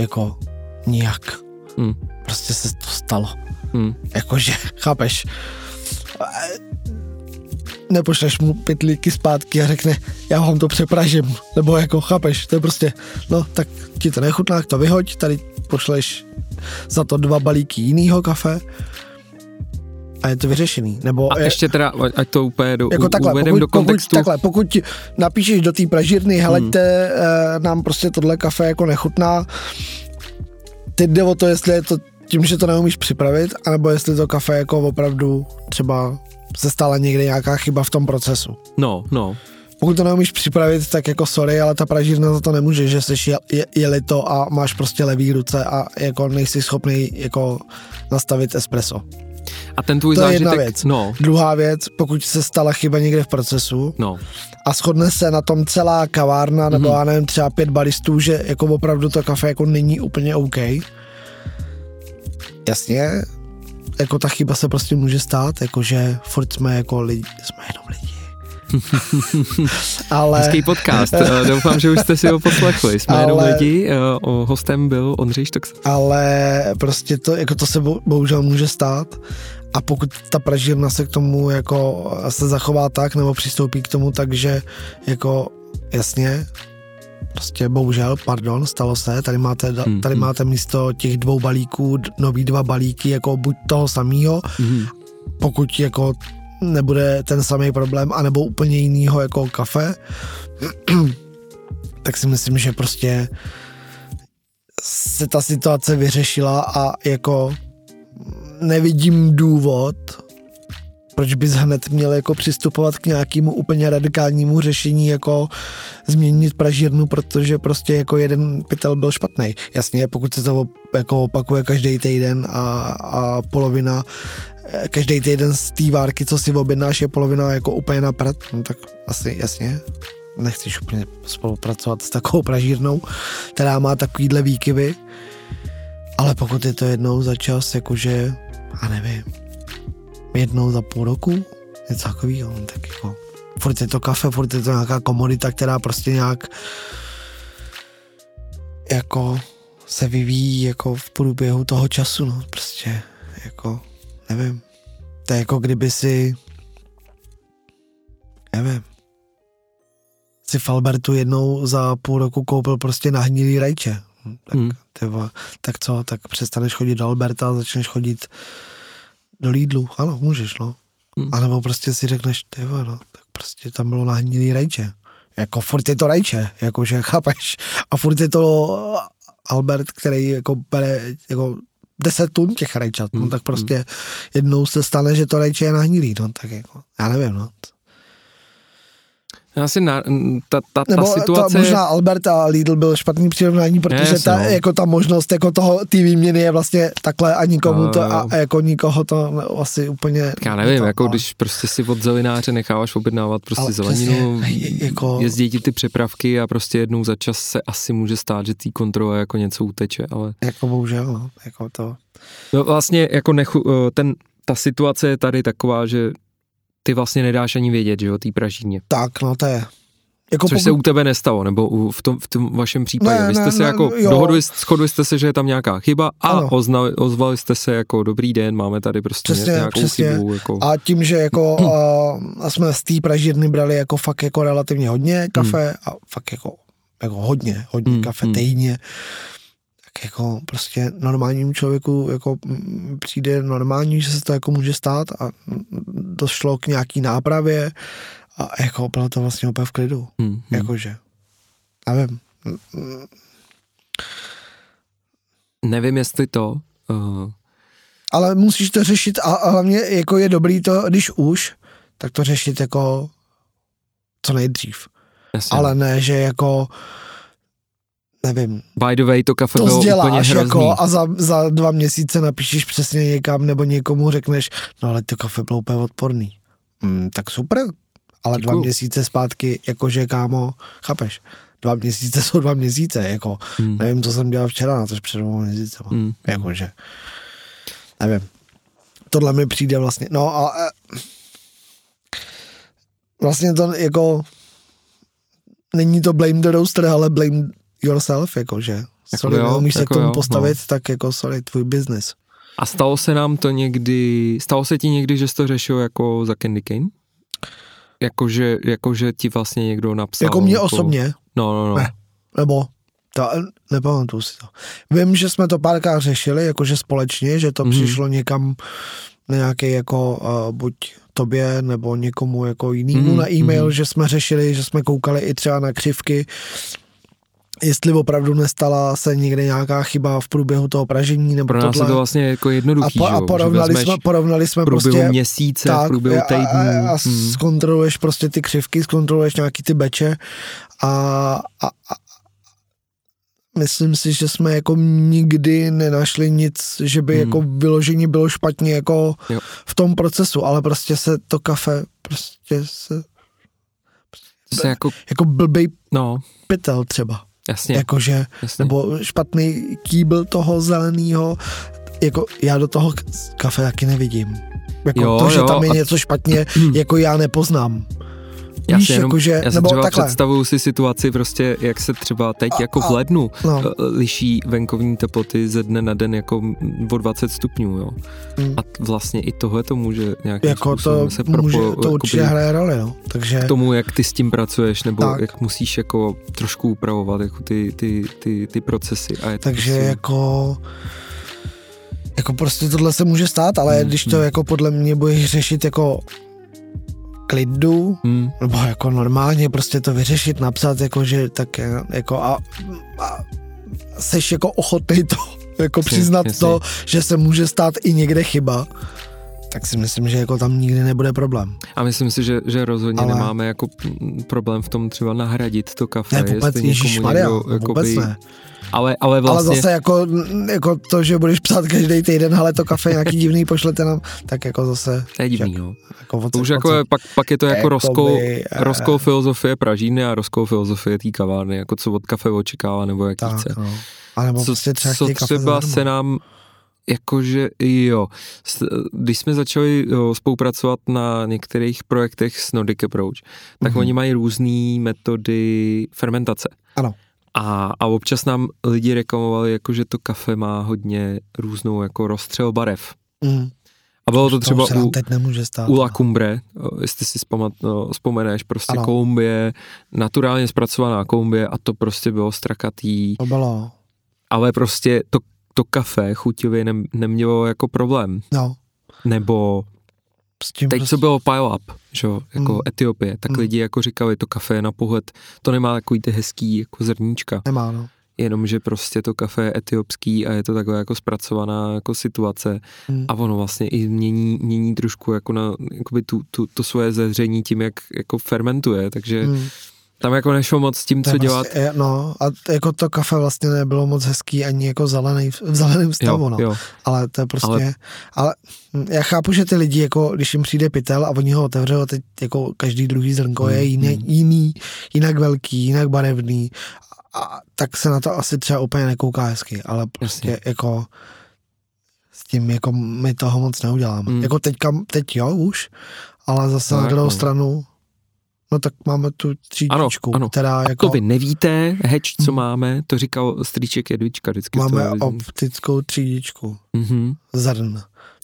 Jako nijak. Mm. Prostě se to stalo. Mm. Jakože, chápeš, nepošleš mu pytlíky zpátky a řekne, já vám to přepražím, nebo jako chápeš, to je prostě, no tak ti to nechutná, to vyhoď, tady pošleš za to dva balíky jiného kafe, a je to vyřešený. Nebo a je, ještě teda, ať to úplně do, jako takhle, uvedem pokud, do kontextu. Pokud, takhle, pokud napíšeš do té pražírny, heleďte, hmm. Eh, nám prostě tohle kafe jako nechutná, teď jde o to, jestli je to tím, že to neumíš připravit, anebo jestli to kafe jako opravdu třeba se stala někde nějaká chyba v tom procesu. No, no. Pokud to neumíš připravit, tak jako sorry, ale ta pražírna za to nemůže, že jsi je, jeli to a máš prostě levý ruce a jako nejsi schopný jako nastavit espresso. A ten tvůj to zážitek, je jedna věc. No. Druhá věc, pokud se stala chyba někde v procesu no. a shodne se na tom celá kavárna, nebo mm-hmm. já nevím, třeba pět balistů, že jako opravdu to kafe jako není úplně OK. Jasně, jako ta chyba se prostě může stát, jakože furt jsme jako lidi, jsme jenom lidi. ale... Hezký podcast, eh, doufám, že už jste si ho poslechli. Jsme ale... jenom lidi, eh, o hostem byl Ondřej Štox. Ale prostě to, jako to se bohužel může stát a pokud ta pražírna se k tomu jako se zachová tak, nebo přistoupí k tomu tak, že jako jasně, Prostě bohužel, pardon, stalo se, tady máte, hmm, tady hmm. máte místo těch dvou balíků nový dva balíky, jako buď toho samého, hmm. pokud jako nebude ten samý problém, anebo úplně jinýho jako kafe, tak si myslím, že prostě se ta situace vyřešila a jako nevidím důvod, proč bys hned měl jako přistupovat k nějakému úplně radikálnímu řešení, jako změnit pražírnu, protože prostě jako jeden pytel byl špatný. Jasně, pokud se to jako opakuje každý týden a, a polovina každý týden z té várky, co si objednáš, je polovina jako úplně na prd, no tak asi jasně, nechceš úplně spolupracovat s takovou pražírnou, která má takovýhle výkyvy, ale pokud je to jednou za čas, jakože, a nevím, jednou za půl roku, něco takového, no, tak jako furt je to kafe, furt je to nějaká komodita, která prostě nějak jako se vyvíjí jako v průběhu toho času, no, prostě jako, nevím, to je jako kdyby si nevím, si v Albertu jednou za půl roku koupil prostě nahnilý rajče. Tak, hmm. tyba, tak co, tak přestaneš chodit do Alberta a začneš chodit do Lidlu, ano, můžeš, no. Hmm. A nebo prostě si řekneš, ty no, tak prostě tam bylo nahnilý rajče. Jako furt je to rajče, jakože chápeš. A furt je to Albert, který jako bere jako 10 tun těch rajčat, no hmm. tak prostě hmm. jednou se stane, že to rajče je nahnilý, no tak jako, já nevím, no. Asi na, ta, ta, Nebo ta situace... To možná Albert a Lidl byl špatný přirovnání, protože yes, ta, no. jako ta možnost jako toho té výměny je vlastně takhle a nikomu to a, a jako nikoho to asi úplně... Já nevím, to, jako no. když prostě si od zelináře necháváš objednávat prostě ale zeleninu, přesně, jako... jezdí ti ty přepravky a prostě jednou za čas se asi může stát, že tý kontrole jako něco uteče, ale... Jako bohužel, no, jako to... No vlastně jako nechu, eh, ten, ta situace je tady taková, že ty vlastně nedáš ani vědět, že jo, té pražíně. Tak, no to je, Jako Což se u tebe nestalo, nebo u, v, tom, v tom vašem případě. Ne, Vy jste ne, se ne, jako jo. dohodli, shodli jste se, že je tam nějaká chyba a oznali, ozvali jste se jako dobrý den, máme tady prostě Přesně, nějakou přesně. chybu. Jako, A tím, že jako uh, jsme z té pražírny brali jako fakt jako relativně hodně kafe a fakt jako, jako hodně, hodně Hmm, kafe hmm. týdně, tak jako prostě normálnímu člověku jako přijde normální, že se to jako může stát a došlo k nějaký nápravě a jako bylo to vlastně úplně v klidu. hmm, hmm. Jakože, nevím, Nevím, jestli to... Uh, ale musíš to řešit a, a hlavně jako je dobrý to, když už, tak to řešit jako co nejdřív. jasně. Ale ne, že jako nevím, By the way, to kafe to bylo úplně hrozný. jako a za, za dva měsíce napíšeš přesně někam nebo někomu řekneš, no ale to kafe bylo úplně odporný. Mm, tak super, ale dva Děkuju. měsíce zpátky, jakože kámo, chápeš? Dva měsíce jsou dva měsíce, jako Hmm. nevím, co jsem dělal včera, na tož před dvou měsíce. Hmm. Jakože, nevím. Tohle mi přijde vlastně, no a vlastně to jako není to blame the roaster, ale blame yourself, jakože. Jako sorry, jo, neumíš se jako k tomu jo, postavit, no. tak jako sorry, tvůj business. A stalo se nám to někdy, stalo se ti někdy, že jsi to řešil jako za Candy Cane? Jakože, jakože ti vlastně někdo napsal. jako mě osobně, No, no, no. Ne. nebo to, nepamatuju si to. Vím, že jsme to párkrát řešili, jakože společně, že to Mhm. mm-hmm. přišlo někam na nějaký jako uh, buď tobě nebo někomu jako jinému Mhm, mm-hmm. na e-mail, mhm. že jsme řešili, že jsme koukali i třeba na křivky, jestli opravdu nestala se někde nějaká chyba v průběhu toho pražení nebo Pro nás tohle. je to vlastně jako a, jednoduchý, po, že a porovnali, jsme, porovnali jsme v průběhu prostě měsíce, v průběhu a, týdnů. a, a hmm. zkontroluješ prostě ty křivky, zkontroluješ nějaký ty beče a, a, a myslím si, že jsme jako nikdy nenašli nic, že by Hmm. jako vyloženě bylo špatně jako Jo. v tom procesu, ale prostě se to kafe prostě se To se jako, jako blbej no, pytel třeba, jasně, jakože jasně. nebo špatný kýbl toho zeleného, jako já do toho kafe taky nevidím. Jako Jo, to, že jo, tam je a- něco špatně, jako já nepoznám. Já Víš, si jenom, jakože, já si nebo třeba takhle. představuju si situaci prostě, jak se třeba teď A- jako v a- lednu No. eh, liší venkovní teploty ze dne na den jako o 20 stupňů, jo. Mm. A vlastně i tohle to může nějakým Jako to, se může, propojo- to určitě jakoby hraje roli, no. Takže k tomu, jak ty s tím pracuješ, nebo Tak. jak musíš jako trošku upravovat jako ty, ty, ty, ty procesy. A je Takže prostě, jako jako prostě tohle se může stát, ale Hmm, když to hmm. jako podle mě budeš řešit jako klidu, Hmm, nebo jako normálně prostě to vyřešit, napsat jako, že tak eh, jako a, a seš jako ochotný to jako Jasně, přiznat jasně. to, že se může stát i někde chyba, tak si myslím, že jako tam nikdy nebude problém. a myslím si, že, že rozhodně Ale- nemáme jako mm, problém v tom třeba nahradit to kafe. Ne, vůbec, jestli někomu někdo, no, vůbec jakoby- ne. Ale, ale vlastně... Ale zase jako, jako to, že budeš psát každý týden, ale to kafe nějaký divný pošlete nám, tak jako zase... To je divný, no. Jako To už jako je, pak, pak je to jako Jakoby, rozkol, eh, filozofie Pražíny a rozkol filozofie té kavárny, jako co od kafe očekává nebo jak tak, chce. no. A nebo Co, prostě třeba co třeba se nám jakože jo, když jsme začali jo, spolupracovat na některých projektech s Nordic Approach, tak Mhm. oni mají různé metody fermentace. Ano. A, a občas nám lidi reklamovali, jako že to kafe má hodně různou jako rozstřel barev. Mm. A bylo to třeba u, teď nemůže stát. u no. La Cumbre, jestli si vzpamat, no, vzpomeneš, prostě Ano. Kolumbie, naturálně zpracovaná Kolumbie a to prostě bylo strakatý, To bylo, ale prostě to, to kafe chuťově ne, nemělo jako problém. no. Nebo S tím teď, prostě, co bylo pile up, že jo, jako Mm. Etiopie, tak Mm. lidi jako říkali, to kafe je na pohled, to nemá takový ty hezký jako zrníčka, Nemá, no. jenomže prostě to kafe je etiopský a je to takhle jako zpracovaná jako situace Mm. a ono vlastně i mění, mění trošku jako na jakoby tu, tu, to svoje zezření tím, jak jako fermentuje, takže Mm. Tam jako nešlo moc s tím, To co je dělat. Vlastně, je- no, a jako to kafe vlastně nebylo moc hezký ani jako zelený, v zeleném stavu, Jo, no. jo. Ale to je prostě, Ale- ale, já chápu, že ty lidi, jako když jim přijde pytel a oni ho otevřou, teď jako každý druhý zrnko je Mm, jiný, mm. jiný, jinak velký, jinak barevný, a, tak se na to asi třeba úplně nekouká hezky, ale prostě Jasně. jako s tím jako my toho moc neuděláme. Mm. Jako teďka, teď jo už, ale zase No, na druhou jako- stranu No tak máme tu třídičku, ano, ano. která A jako... to vy nevíte, heč, co Hmm. máme, to říkal strýček Jedvička vždycky. Máme optickou třídičku. Mhm. Zrn.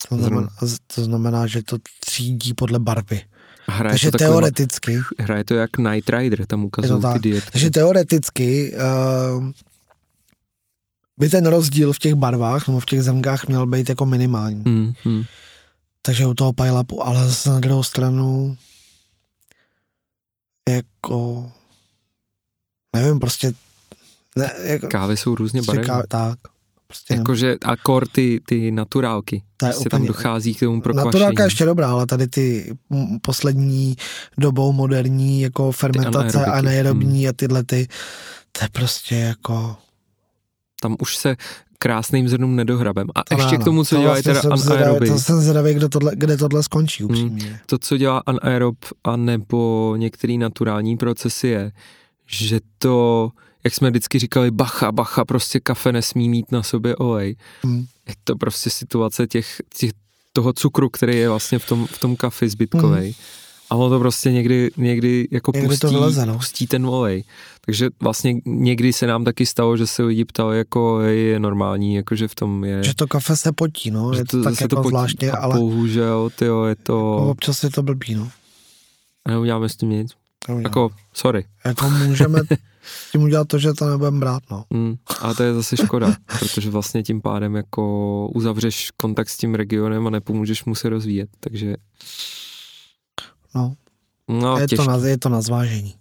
To znamená, Zrn. to znamená, že to třídí podle barvy. Hraje Takže to takovýma- teoreticky, Hraje to jak Night Rider, tam ukazují to ty tak. dietky. Takže teoreticky uh, by ten rozdíl v těch barvách nebo v těch zrnkách měl být jako minimální. Hmm, hmm. Takže u toho pile-upu, ale zase na druhou stranu jako nevím, prostě ne, jako, Kávy jsou různě prostě barevné. ká- tak, prostě jako, Jakože akor ty, ty naturálky. To je Prostě tam dochází k tomu prokvašení. Naturálka je ještě dobrá, ale tady ty poslední dobou moderní jako fermentace anaerobiky, anaerobní a tyhle ty, to je prostě jako Tam už se krásným zrnům nedohrabem. A to ještě ne, k tomu, co To dělají vlastně teda anaeroby. To jsem zvědavý, kdo tohle, kde tohle skončí upřímně. To, co dělá anaerob a nebo některé naturální procesy je, že to, jak jsme vždycky říkali, bacha, bacha, prostě kafe nesmí mít na sobě olej. Hmm. Je to prostě situace těch, těch toho cukru, který je vlastně v tom, v tom kafi zbytkovej. A ono to prostě někdy, někdy jako. Někdy to pustí, vyleze, no. pustí ten olej. Takže vlastně někdy se nám taky stalo, že se lidi ptali, jako je normální, jako že v tom je... Že to kafe se potí, no, že je to, tak jako potí. zvláštně, a ale bohužel, tyjo, je to... občas je to blbý, no. Neuděláme s tím nic. Neudělám. Jako, sorry. jako můžeme tím udělat to, že to nebudeme brát, no. Mm, ale to je zase škoda, protože vlastně tím pádem jako uzavřeš kontakt s tím regionem a nepomůžeš mu se rozvíjet, takže no. no, je, to na, je to na zvážení.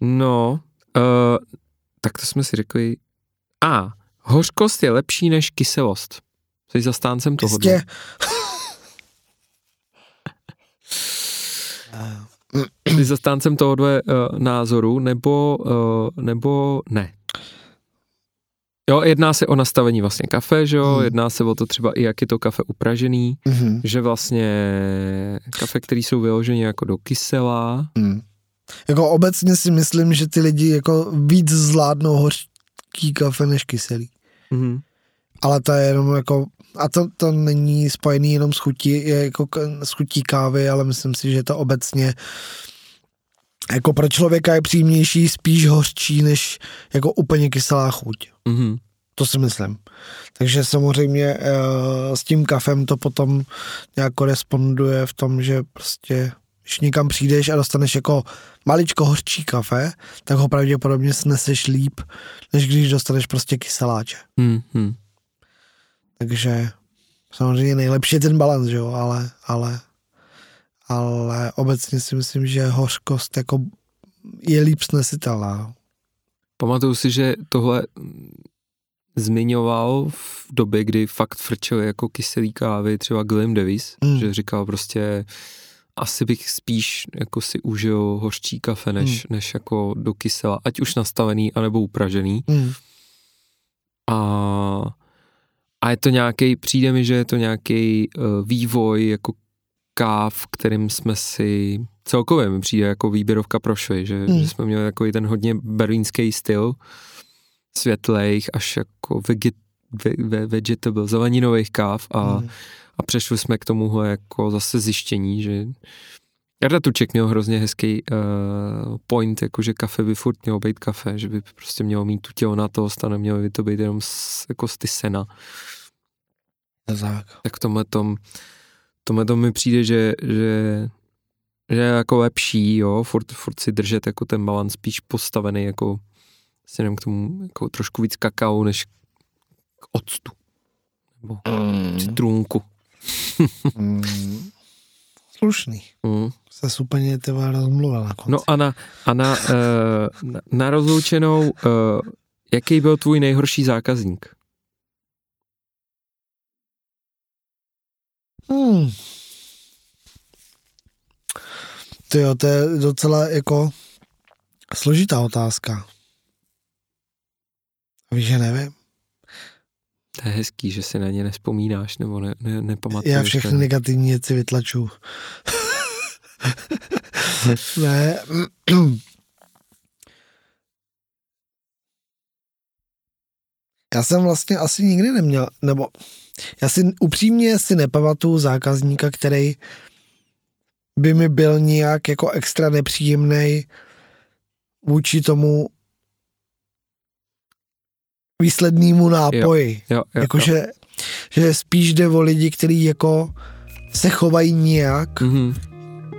No, uh, tak to jsme si řekli. A, hořkost je lepší než kyselost. Jsi zastáncem toho. Jistě. Jsi zastáncem tohohle uh, názoru, nebo, uh, nebo ne? Jo, jedná se o nastavení vlastně kafe, že jo, Hmm. jedná se o to třeba i jak je to kafe upražený, Mhm. že vlastně kafe, který jsou vyloženě jako do kysela, Hmm. Jako obecně si myslím, že ty lidi jako víc zvládnou hořký kafe než kyselý. mm-hmm. Ale to je jenom jako, a to, to není spojený jenom s chutí, je jako s chutí kávy, ale myslím si, že to obecně jako pro člověka je příjemnější spíš hořčí, než jako úplně kyselá chuť. Mm-hmm. To si myslím. Takže samozřejmě eh, s tím kafem to potom nějak koresponduje v tom, že prostě když někam přijdeš a dostaneš jako maličko hořčí kafe, tak ho pravděpodobně sneseš líp, než když dostaneš prostě kyseláče. Mm-hmm. Takže samozřejmě nejlepší je ten balans, jo, ale, ale, ale obecně si myslím, že hořkost jako je líp snesitelná. Pamatuju si, že tohle mm, zmiňoval v době, kdy fakt frčel jako kyselý kávy, třeba Glenn Davis, Mm. mm. že říkal prostě asi bych spíš jako si užil hořčí kafe, než, Mm. mm. než jako do kysela, ať už nastavený, anebo upražený. Hmm. A, a je to nějaký, přijde mi, že je to nějaký uh, vývoj jako káv, kterým jsme si celkově mi přijde jako výběrovka prošli, že, mm. že jsme měli takový ten hodně berlínský styl, světlejch až jako veget, ve, ve, vegetable, zeleninových káv a, mm. a přešli jsme k tomuhle jako zase zjištění, že Jarda Tuček měl hrozně hezký uh, point, jako že kafe by furt mělo být kafe, že by prostě mělo mít tu tělnatost a nemělo by to být jenom z, jako z ty sena. Tak. Tak v tomhle tom, tomhle tom mi přijde, že, že, že je jako lepší, jo, furt, furt si držet jako ten balans spíš postavený jako si k tomu jako trošku víc kakao, než k octu. Nebo Mm. citrunku. Mm. Slušný. Mm. Se úplně vole rozmluvil na konci. No a na, a na, uh, na, na rozloučenou, uh, jaký byl tvůj nejhorší zákazník? Hmm. Ty jo, to je docela jako složitá otázka. Víš, že nevím. To je hezký, že si na ně nespomínáš nebo ne, ne, nepamatuješ. Já všechny ne? negativní věci vytlaču. ne. Já jsem vlastně asi nikdy neměl, nebo já si upřímně si nepamatuju zákazníka, který by mi byl nějak jako extra nepříjemný vůči tomu výslednému nápoji. Jo, jo, jo. Jakože že spíš jde o lidi, kteří jako se chovají nějak, Mhm,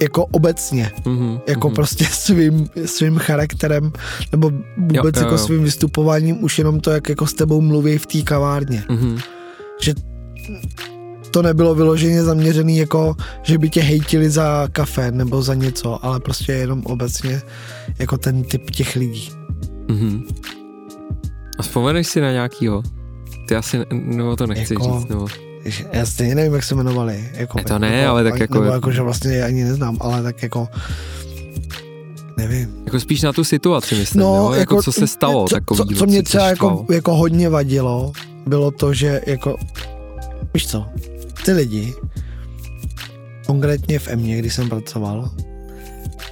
jako obecně, mhm, jako mhm. prostě svým, svým charakterem, nebo vůbec Jo, jo, jako jo. svým vystupováním, už jenom to, jak jako s tebou mluví v té kavárně. Mhm. Že to nebylo vyloženě zaměřený jako, že by tě hejtili za kafe nebo za něco, ale prostě jenom obecně jako ten typ těch lidí. Mhm. A vzpomeneš si na nějakýho? Ty asi, ne- nebo to nechci Jako- říct, nebo... Já stejně nevím, jak se jmenovali. Jako, to ne, ale tak ani- jako- Nebo jako, že vlastně ani neznám, ale tak jako nevím. Jako spíš na tu situaci, myslím, No, jo? Jako, co se stalo, co, takový, co, co mě třeba jako, jako hodně vadilo, bylo to, že jako, víš co, ty lidi, konkrétně v Emě, když jsem pracoval,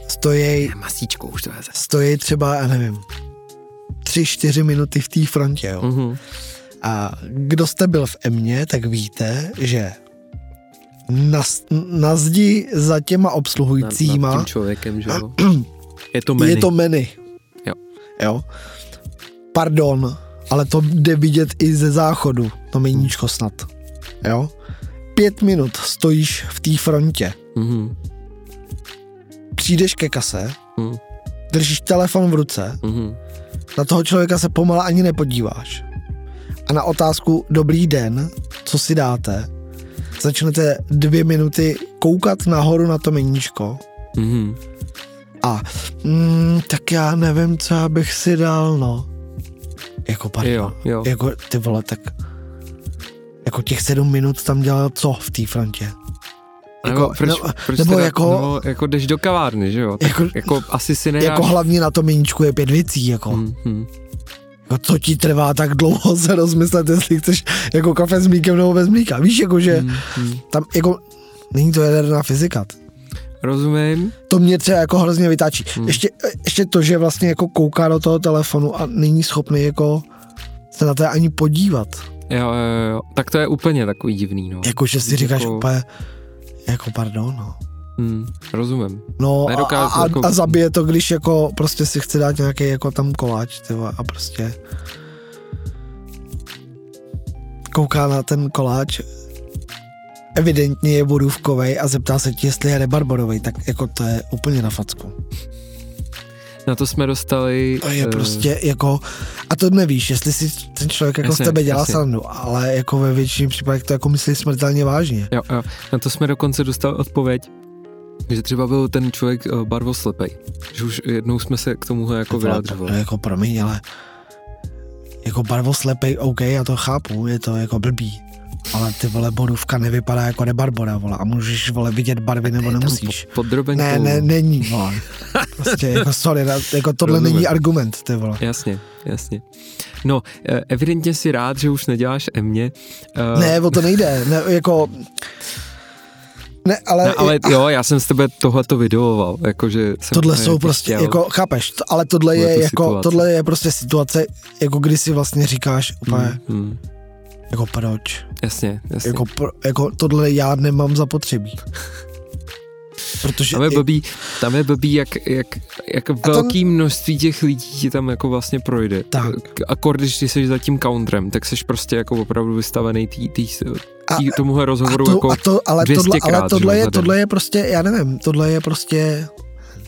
stojí, Masíčko už to je stojí třeba, já nevím, tři, čtyři minuty v té frontě, jo. Mhm. A kdo jste byl v Emě, tak víte, že na, na zdi za těma Nad, obsluhujícíma nad tím člověkem, že jo? Je to menu. je to menu. Jo. Jo. Pardon, ale to jde vidět i ze záchodu, to meníčko snad. Jo. Pět minut stojíš v té frontě, Mhm. přijdeš ke kase, Mhm. držíš telefon v ruce, Mhm. na toho člověka se pomalu ani nepodíváš. A na otázku dobrý den, co si dáte, začnete dvě minuty koukat nahoru na to meníčko Mhm. a mm, tak já nevím, co já bych si dal, no. Jako pardon. Jo, jo. Jako ty vole, tak jako těch sedm minut tam dělal co v té frontě? Nebo Jako, proč, no, proč nebo teda, jako- nebo jako jdeš do kavárny, že jo? Tak Jako- jako, asi si nedáš... Jako hlavně na tom meníčku je pět věcí, jako. Hmm, hmm. Jako co ti trvá tak dlouho se rozmyslet, jestli chceš jako kafe s mlíkem nebo bez mlíka. Víš, jako že Hmm, hmm. tam jako není to jaderná fyzika. Rozumím. To mě třeba jako hrozně vytáčí. Hmm. Ještě, ještě to, že vlastně jako kouká do toho telefonu a není schopný jako se na to ani podívat. Jo, jo, jo. Tak to je úplně takový divný, no. Jako, že si říkáš Jako- úplně, jako pardon, no. Hmm, rozumím. No a, Nedokážu a, jako- a zabije to, když jako prostě si chce dát nějaký jako tam koláč, ty vole, a prostě kouká na ten koláč, evidentně je borůvkovej a zeptá se ti, jestli je rebarborovej, tak jako to je úplně na facku. Na to jsme dostali... To je eh, prostě jako, a to nevíš, jestli si ten člověk jako Jasně, z tebe dělá jasně. srandu, ale jako ve většině případech to jako myslí smrtelně vážně. Jo, jo. Na to jsme dokonce dostali odpověď, že třeba byl ten člověk uh, barvoslepej. Že už jednou jsme se k tomu jako vyjadřovali. Jako promiň, ale jako barvoslepej, OK, já to chápu, je to jako blbý. Ale ty vole, borůvka nevypadá jako rebarbora, vole, a můžeš, vole, vidět barvy nebo Tam nemusíš. po- Podrobenkou. Ne, ne, není, vole. Prostě jako sorry, jako tohle Rozumím. není argument, ty vole. Jasně, jasně. No, eh, evidentně si rád, že už neděláš Emě. Eh, Ne, o to nejde, ne, jako... Ne, ale, ne, ale jo, já jsem s tebe tohleto videoval, jakože jsem tohle jsou ti prostě, chtěl- jako, chápeš, to- ale tohle je Tuhletu jako, situaci. tohle je prostě situace, jako kdy si vlastně říkáš úplně, Hmm, hmm, jako proč, jasně, jasně. jako, pro, jako tohle já nemám zapotřebí. Protože Tam je blbý, tam je blbý, jak, jak, jak velký množství těch lidí ti tam jako vlastně projde. Tak. Akord, když ty jsi za tím counterem, tak jsi prostě jako opravdu vystavený tý, tý, A- tý, tomuhle rozhovoru a to, jako a to, ale, 200 tohle, ale krát, tohle, že jo, je, tohle je prostě, já nevím, tohle je prostě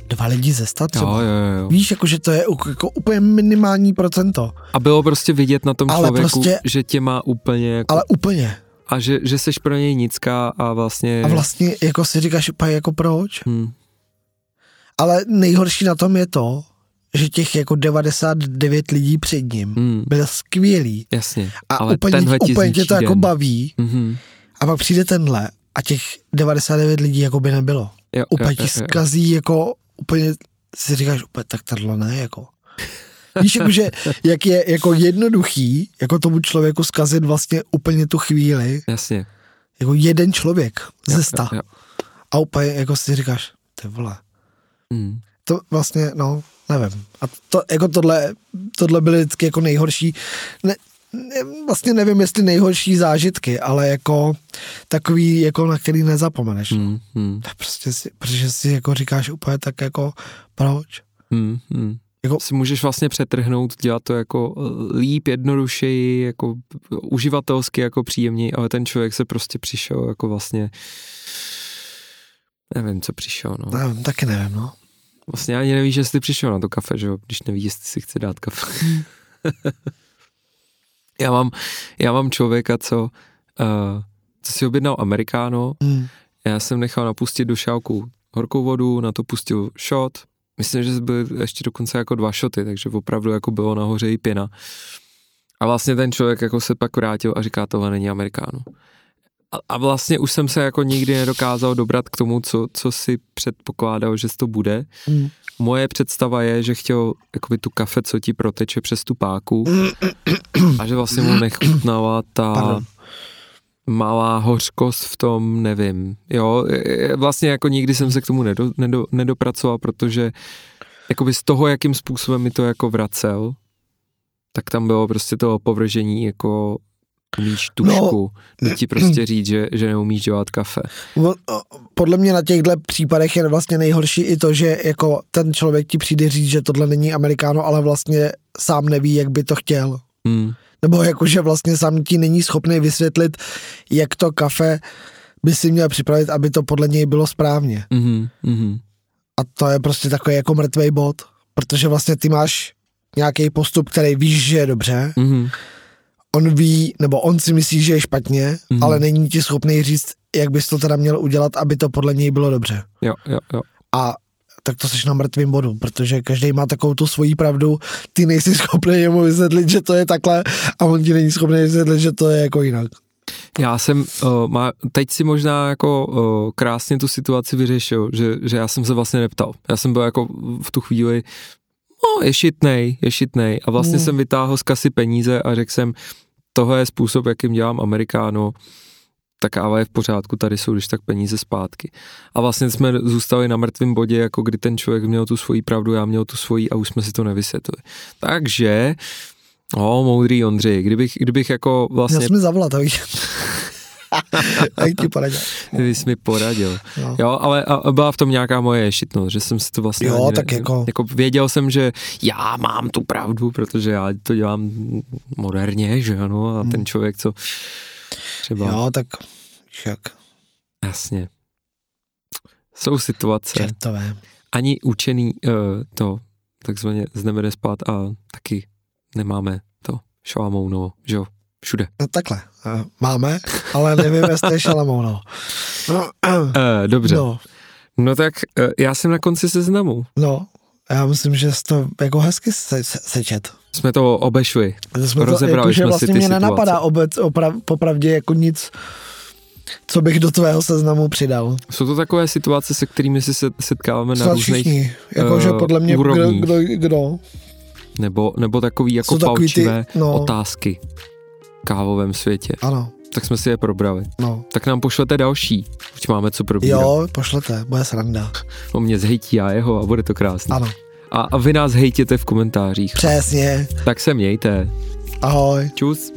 dva lidi ze sta třeba. Jo, jo, jo. Víš, jako, že to je jako úplně minimální procento, A bylo prostě vidět na tom Ale člověku, prostě- že tě má úplně jako, ale úplně. A že, že seš pro něj nická a vlastně... A vlastně jako si říkáš úplně jako proč? Hmm, Ale nejhorší na tom je to, že těch jako 99 lidí před ním hmm, byl skvělý jasně, a ale úplně, úplně tě to jako den. baví Mhm. a pak přijde tenhle a těch 99 lidí jako by nebylo. Jo, Úplně jo, ti jo, jo. zkazí jako úplně si říkáš úplně tak tohle ne jako. Víš, jakože, jak je jako jednoduchý, jako tomu člověku zkazit vlastně úplně tu chvíli, Jasně. jako jeden člověk ze sta. jo, jo. A úplně jako si říkáš, ty vole, Hmm. to vlastně, no, nevím. A to, jako tohle, tohle byly vždycky jako nejhorší. Ne, ne- vlastně nevím, jestli nejhorší zážitky, ale jako takový, jako na který nezapomeneš. Hmm, hmm, Prostě si, protože si jako říkáš úplně tak jako, proč? hmm, hmm. Jako- Si můžeš vlastně přetrhnout, dělat to jako eh, líp, jednodušeji, jako uživatelsky, jako příjemněji, ale ten člověk se prostě přišel jako vlastně nevím, co přišel, no. Nevím, taky nevím, no. Vlastně ani nevíš, jestli přišel na to kafe, že jo, když nevíš, jestli si chce dát kafe. já, mám, já mám člověka, co, uh, co si objednal amerikáno, Hmm. já jsem nechal napustit do šálku horkou vodu, na to pustil shot, myslím, že byly ještě dokonce jako dva shoty, takže opravdu jako bylo nahoře i pěna. A vlastně ten člověk jako se pak vrátil a říká, tohle není amerikáno. A, a vlastně už jsem se jako nikdy nedokázal dobrat k tomu, co, co si předpokládal, že to bude. Hmm. Moje představa je, že chtěl jakoby tu kafe, co ti proteče přes tu páku a že vlastně mu nechutnala ta Pardon. Malá hořkost v tom, nevím. Jo, je- je- vlastně jako nikdy jsem se k tomu nedo, nedo, nedopracoval, protože jakoby z toho, jakým způsobem mi to jako vracel, tak tam bylo prostě to opovržení jako umíš tušku, no. ti prostě říct, že, že neumíš dělat kafe. Podle mě na těchto případech je vlastně nejhorší i to, že jako ten člověk ti přijde říct, že tohle není amerikáno, ale vlastně sám neví, jak by to chtěl. Hmm. Nebo jako, že vlastně sám ti není schopný vysvětlit, jak to kafe by si měl připravit, aby to podle něj bylo správně. Mm-hmm, mm-hmm. A to je prostě takový jako mrtvý bod, protože vlastně ty máš nějaký postup, který víš, že je dobře, Mm-hmm. on ví, nebo on si myslí, že je špatně, Mhm. mm. ale není ti schopný říct, jak bys to teda měl udělat, aby to podle něj bylo dobře. Jo, jo, jo. A tak to seš na mrtvým bodu, protože každý má takovou tu svoji pravdu, ty nejsi schopný jemu vysvětlit, že to je takhle a on ti není schopný vysvětlit, že to je jako jinak. Já jsem, uh, má, teď si možná jako uh, krásně tu situaci vyřešil, že, že já jsem se vlastně neptal. Já jsem byl jako v tu chvíli, no je šitnej, je šitnej a vlastně Hmm. mm. jsem vytáhl z kasy peníze a řekl jsem, tohle je způsob, jakým dělám amerikáno, ta káva je v pořádku, tady jsou když tak peníze zpátky. A vlastně jsme zůstali na mrtvém bodě, jako kdy ten člověk měl tu svoji pravdu, já měl tu svoji a už jsme si to nevysvětlili. Takže, o, moudrý Ondřej, kdybych, kdybych jako Vlastně... Já jsem zavolat, a víš. Jak ti poradil. Ty jsi mi poradil. No. Jo, ale a, a byla v tom nějaká moje ješitnost, že jsem si to vlastně Jo, tak jako- jako... Věděl jsem, že já mám tu pravdu, protože já to dělám moderně, že ano, a ten člověk, co třeba, jo. Tak víš jak, jasně. Jsou situace, čertové. ani učený uh, to takzvaně z nebe jde spát a taky nemáme to šalamounovo, že jo, všude. No takhle, eh, máme, ale nevím, jestli je šalamouno. No, Uh, dobře, no. no, tak uh, já jsem na konci seznamu. no, já myslím, že jsi to jako hezky se, se, sečet. Jsme to obešli. Jsme to, Rozebrali jako, že jsme si vlastně ty mě situace. nenapadá obec, oprav, popravdě jako nic, co bych do tvého seznamu přidal. Jsou to takové situace, se kterými si se setkáváme na Snad různých, všichni, jako, že eh, podle mě kdo, úrovních. kdo, kdo, nebo, nebo takový jako Jsou takový ty- no. otázky v kávovém světě. ano, Tak jsme si je probrali. no. Tak nám pošlete další, už máme co probírat. Jo, pošlete, bude sranda. On mě zhejtí a jeho a bude to krásné. Ano, A, a vy nás hejtěte v komentářích. přesně. Tak se mějte. Ahoj. Čus.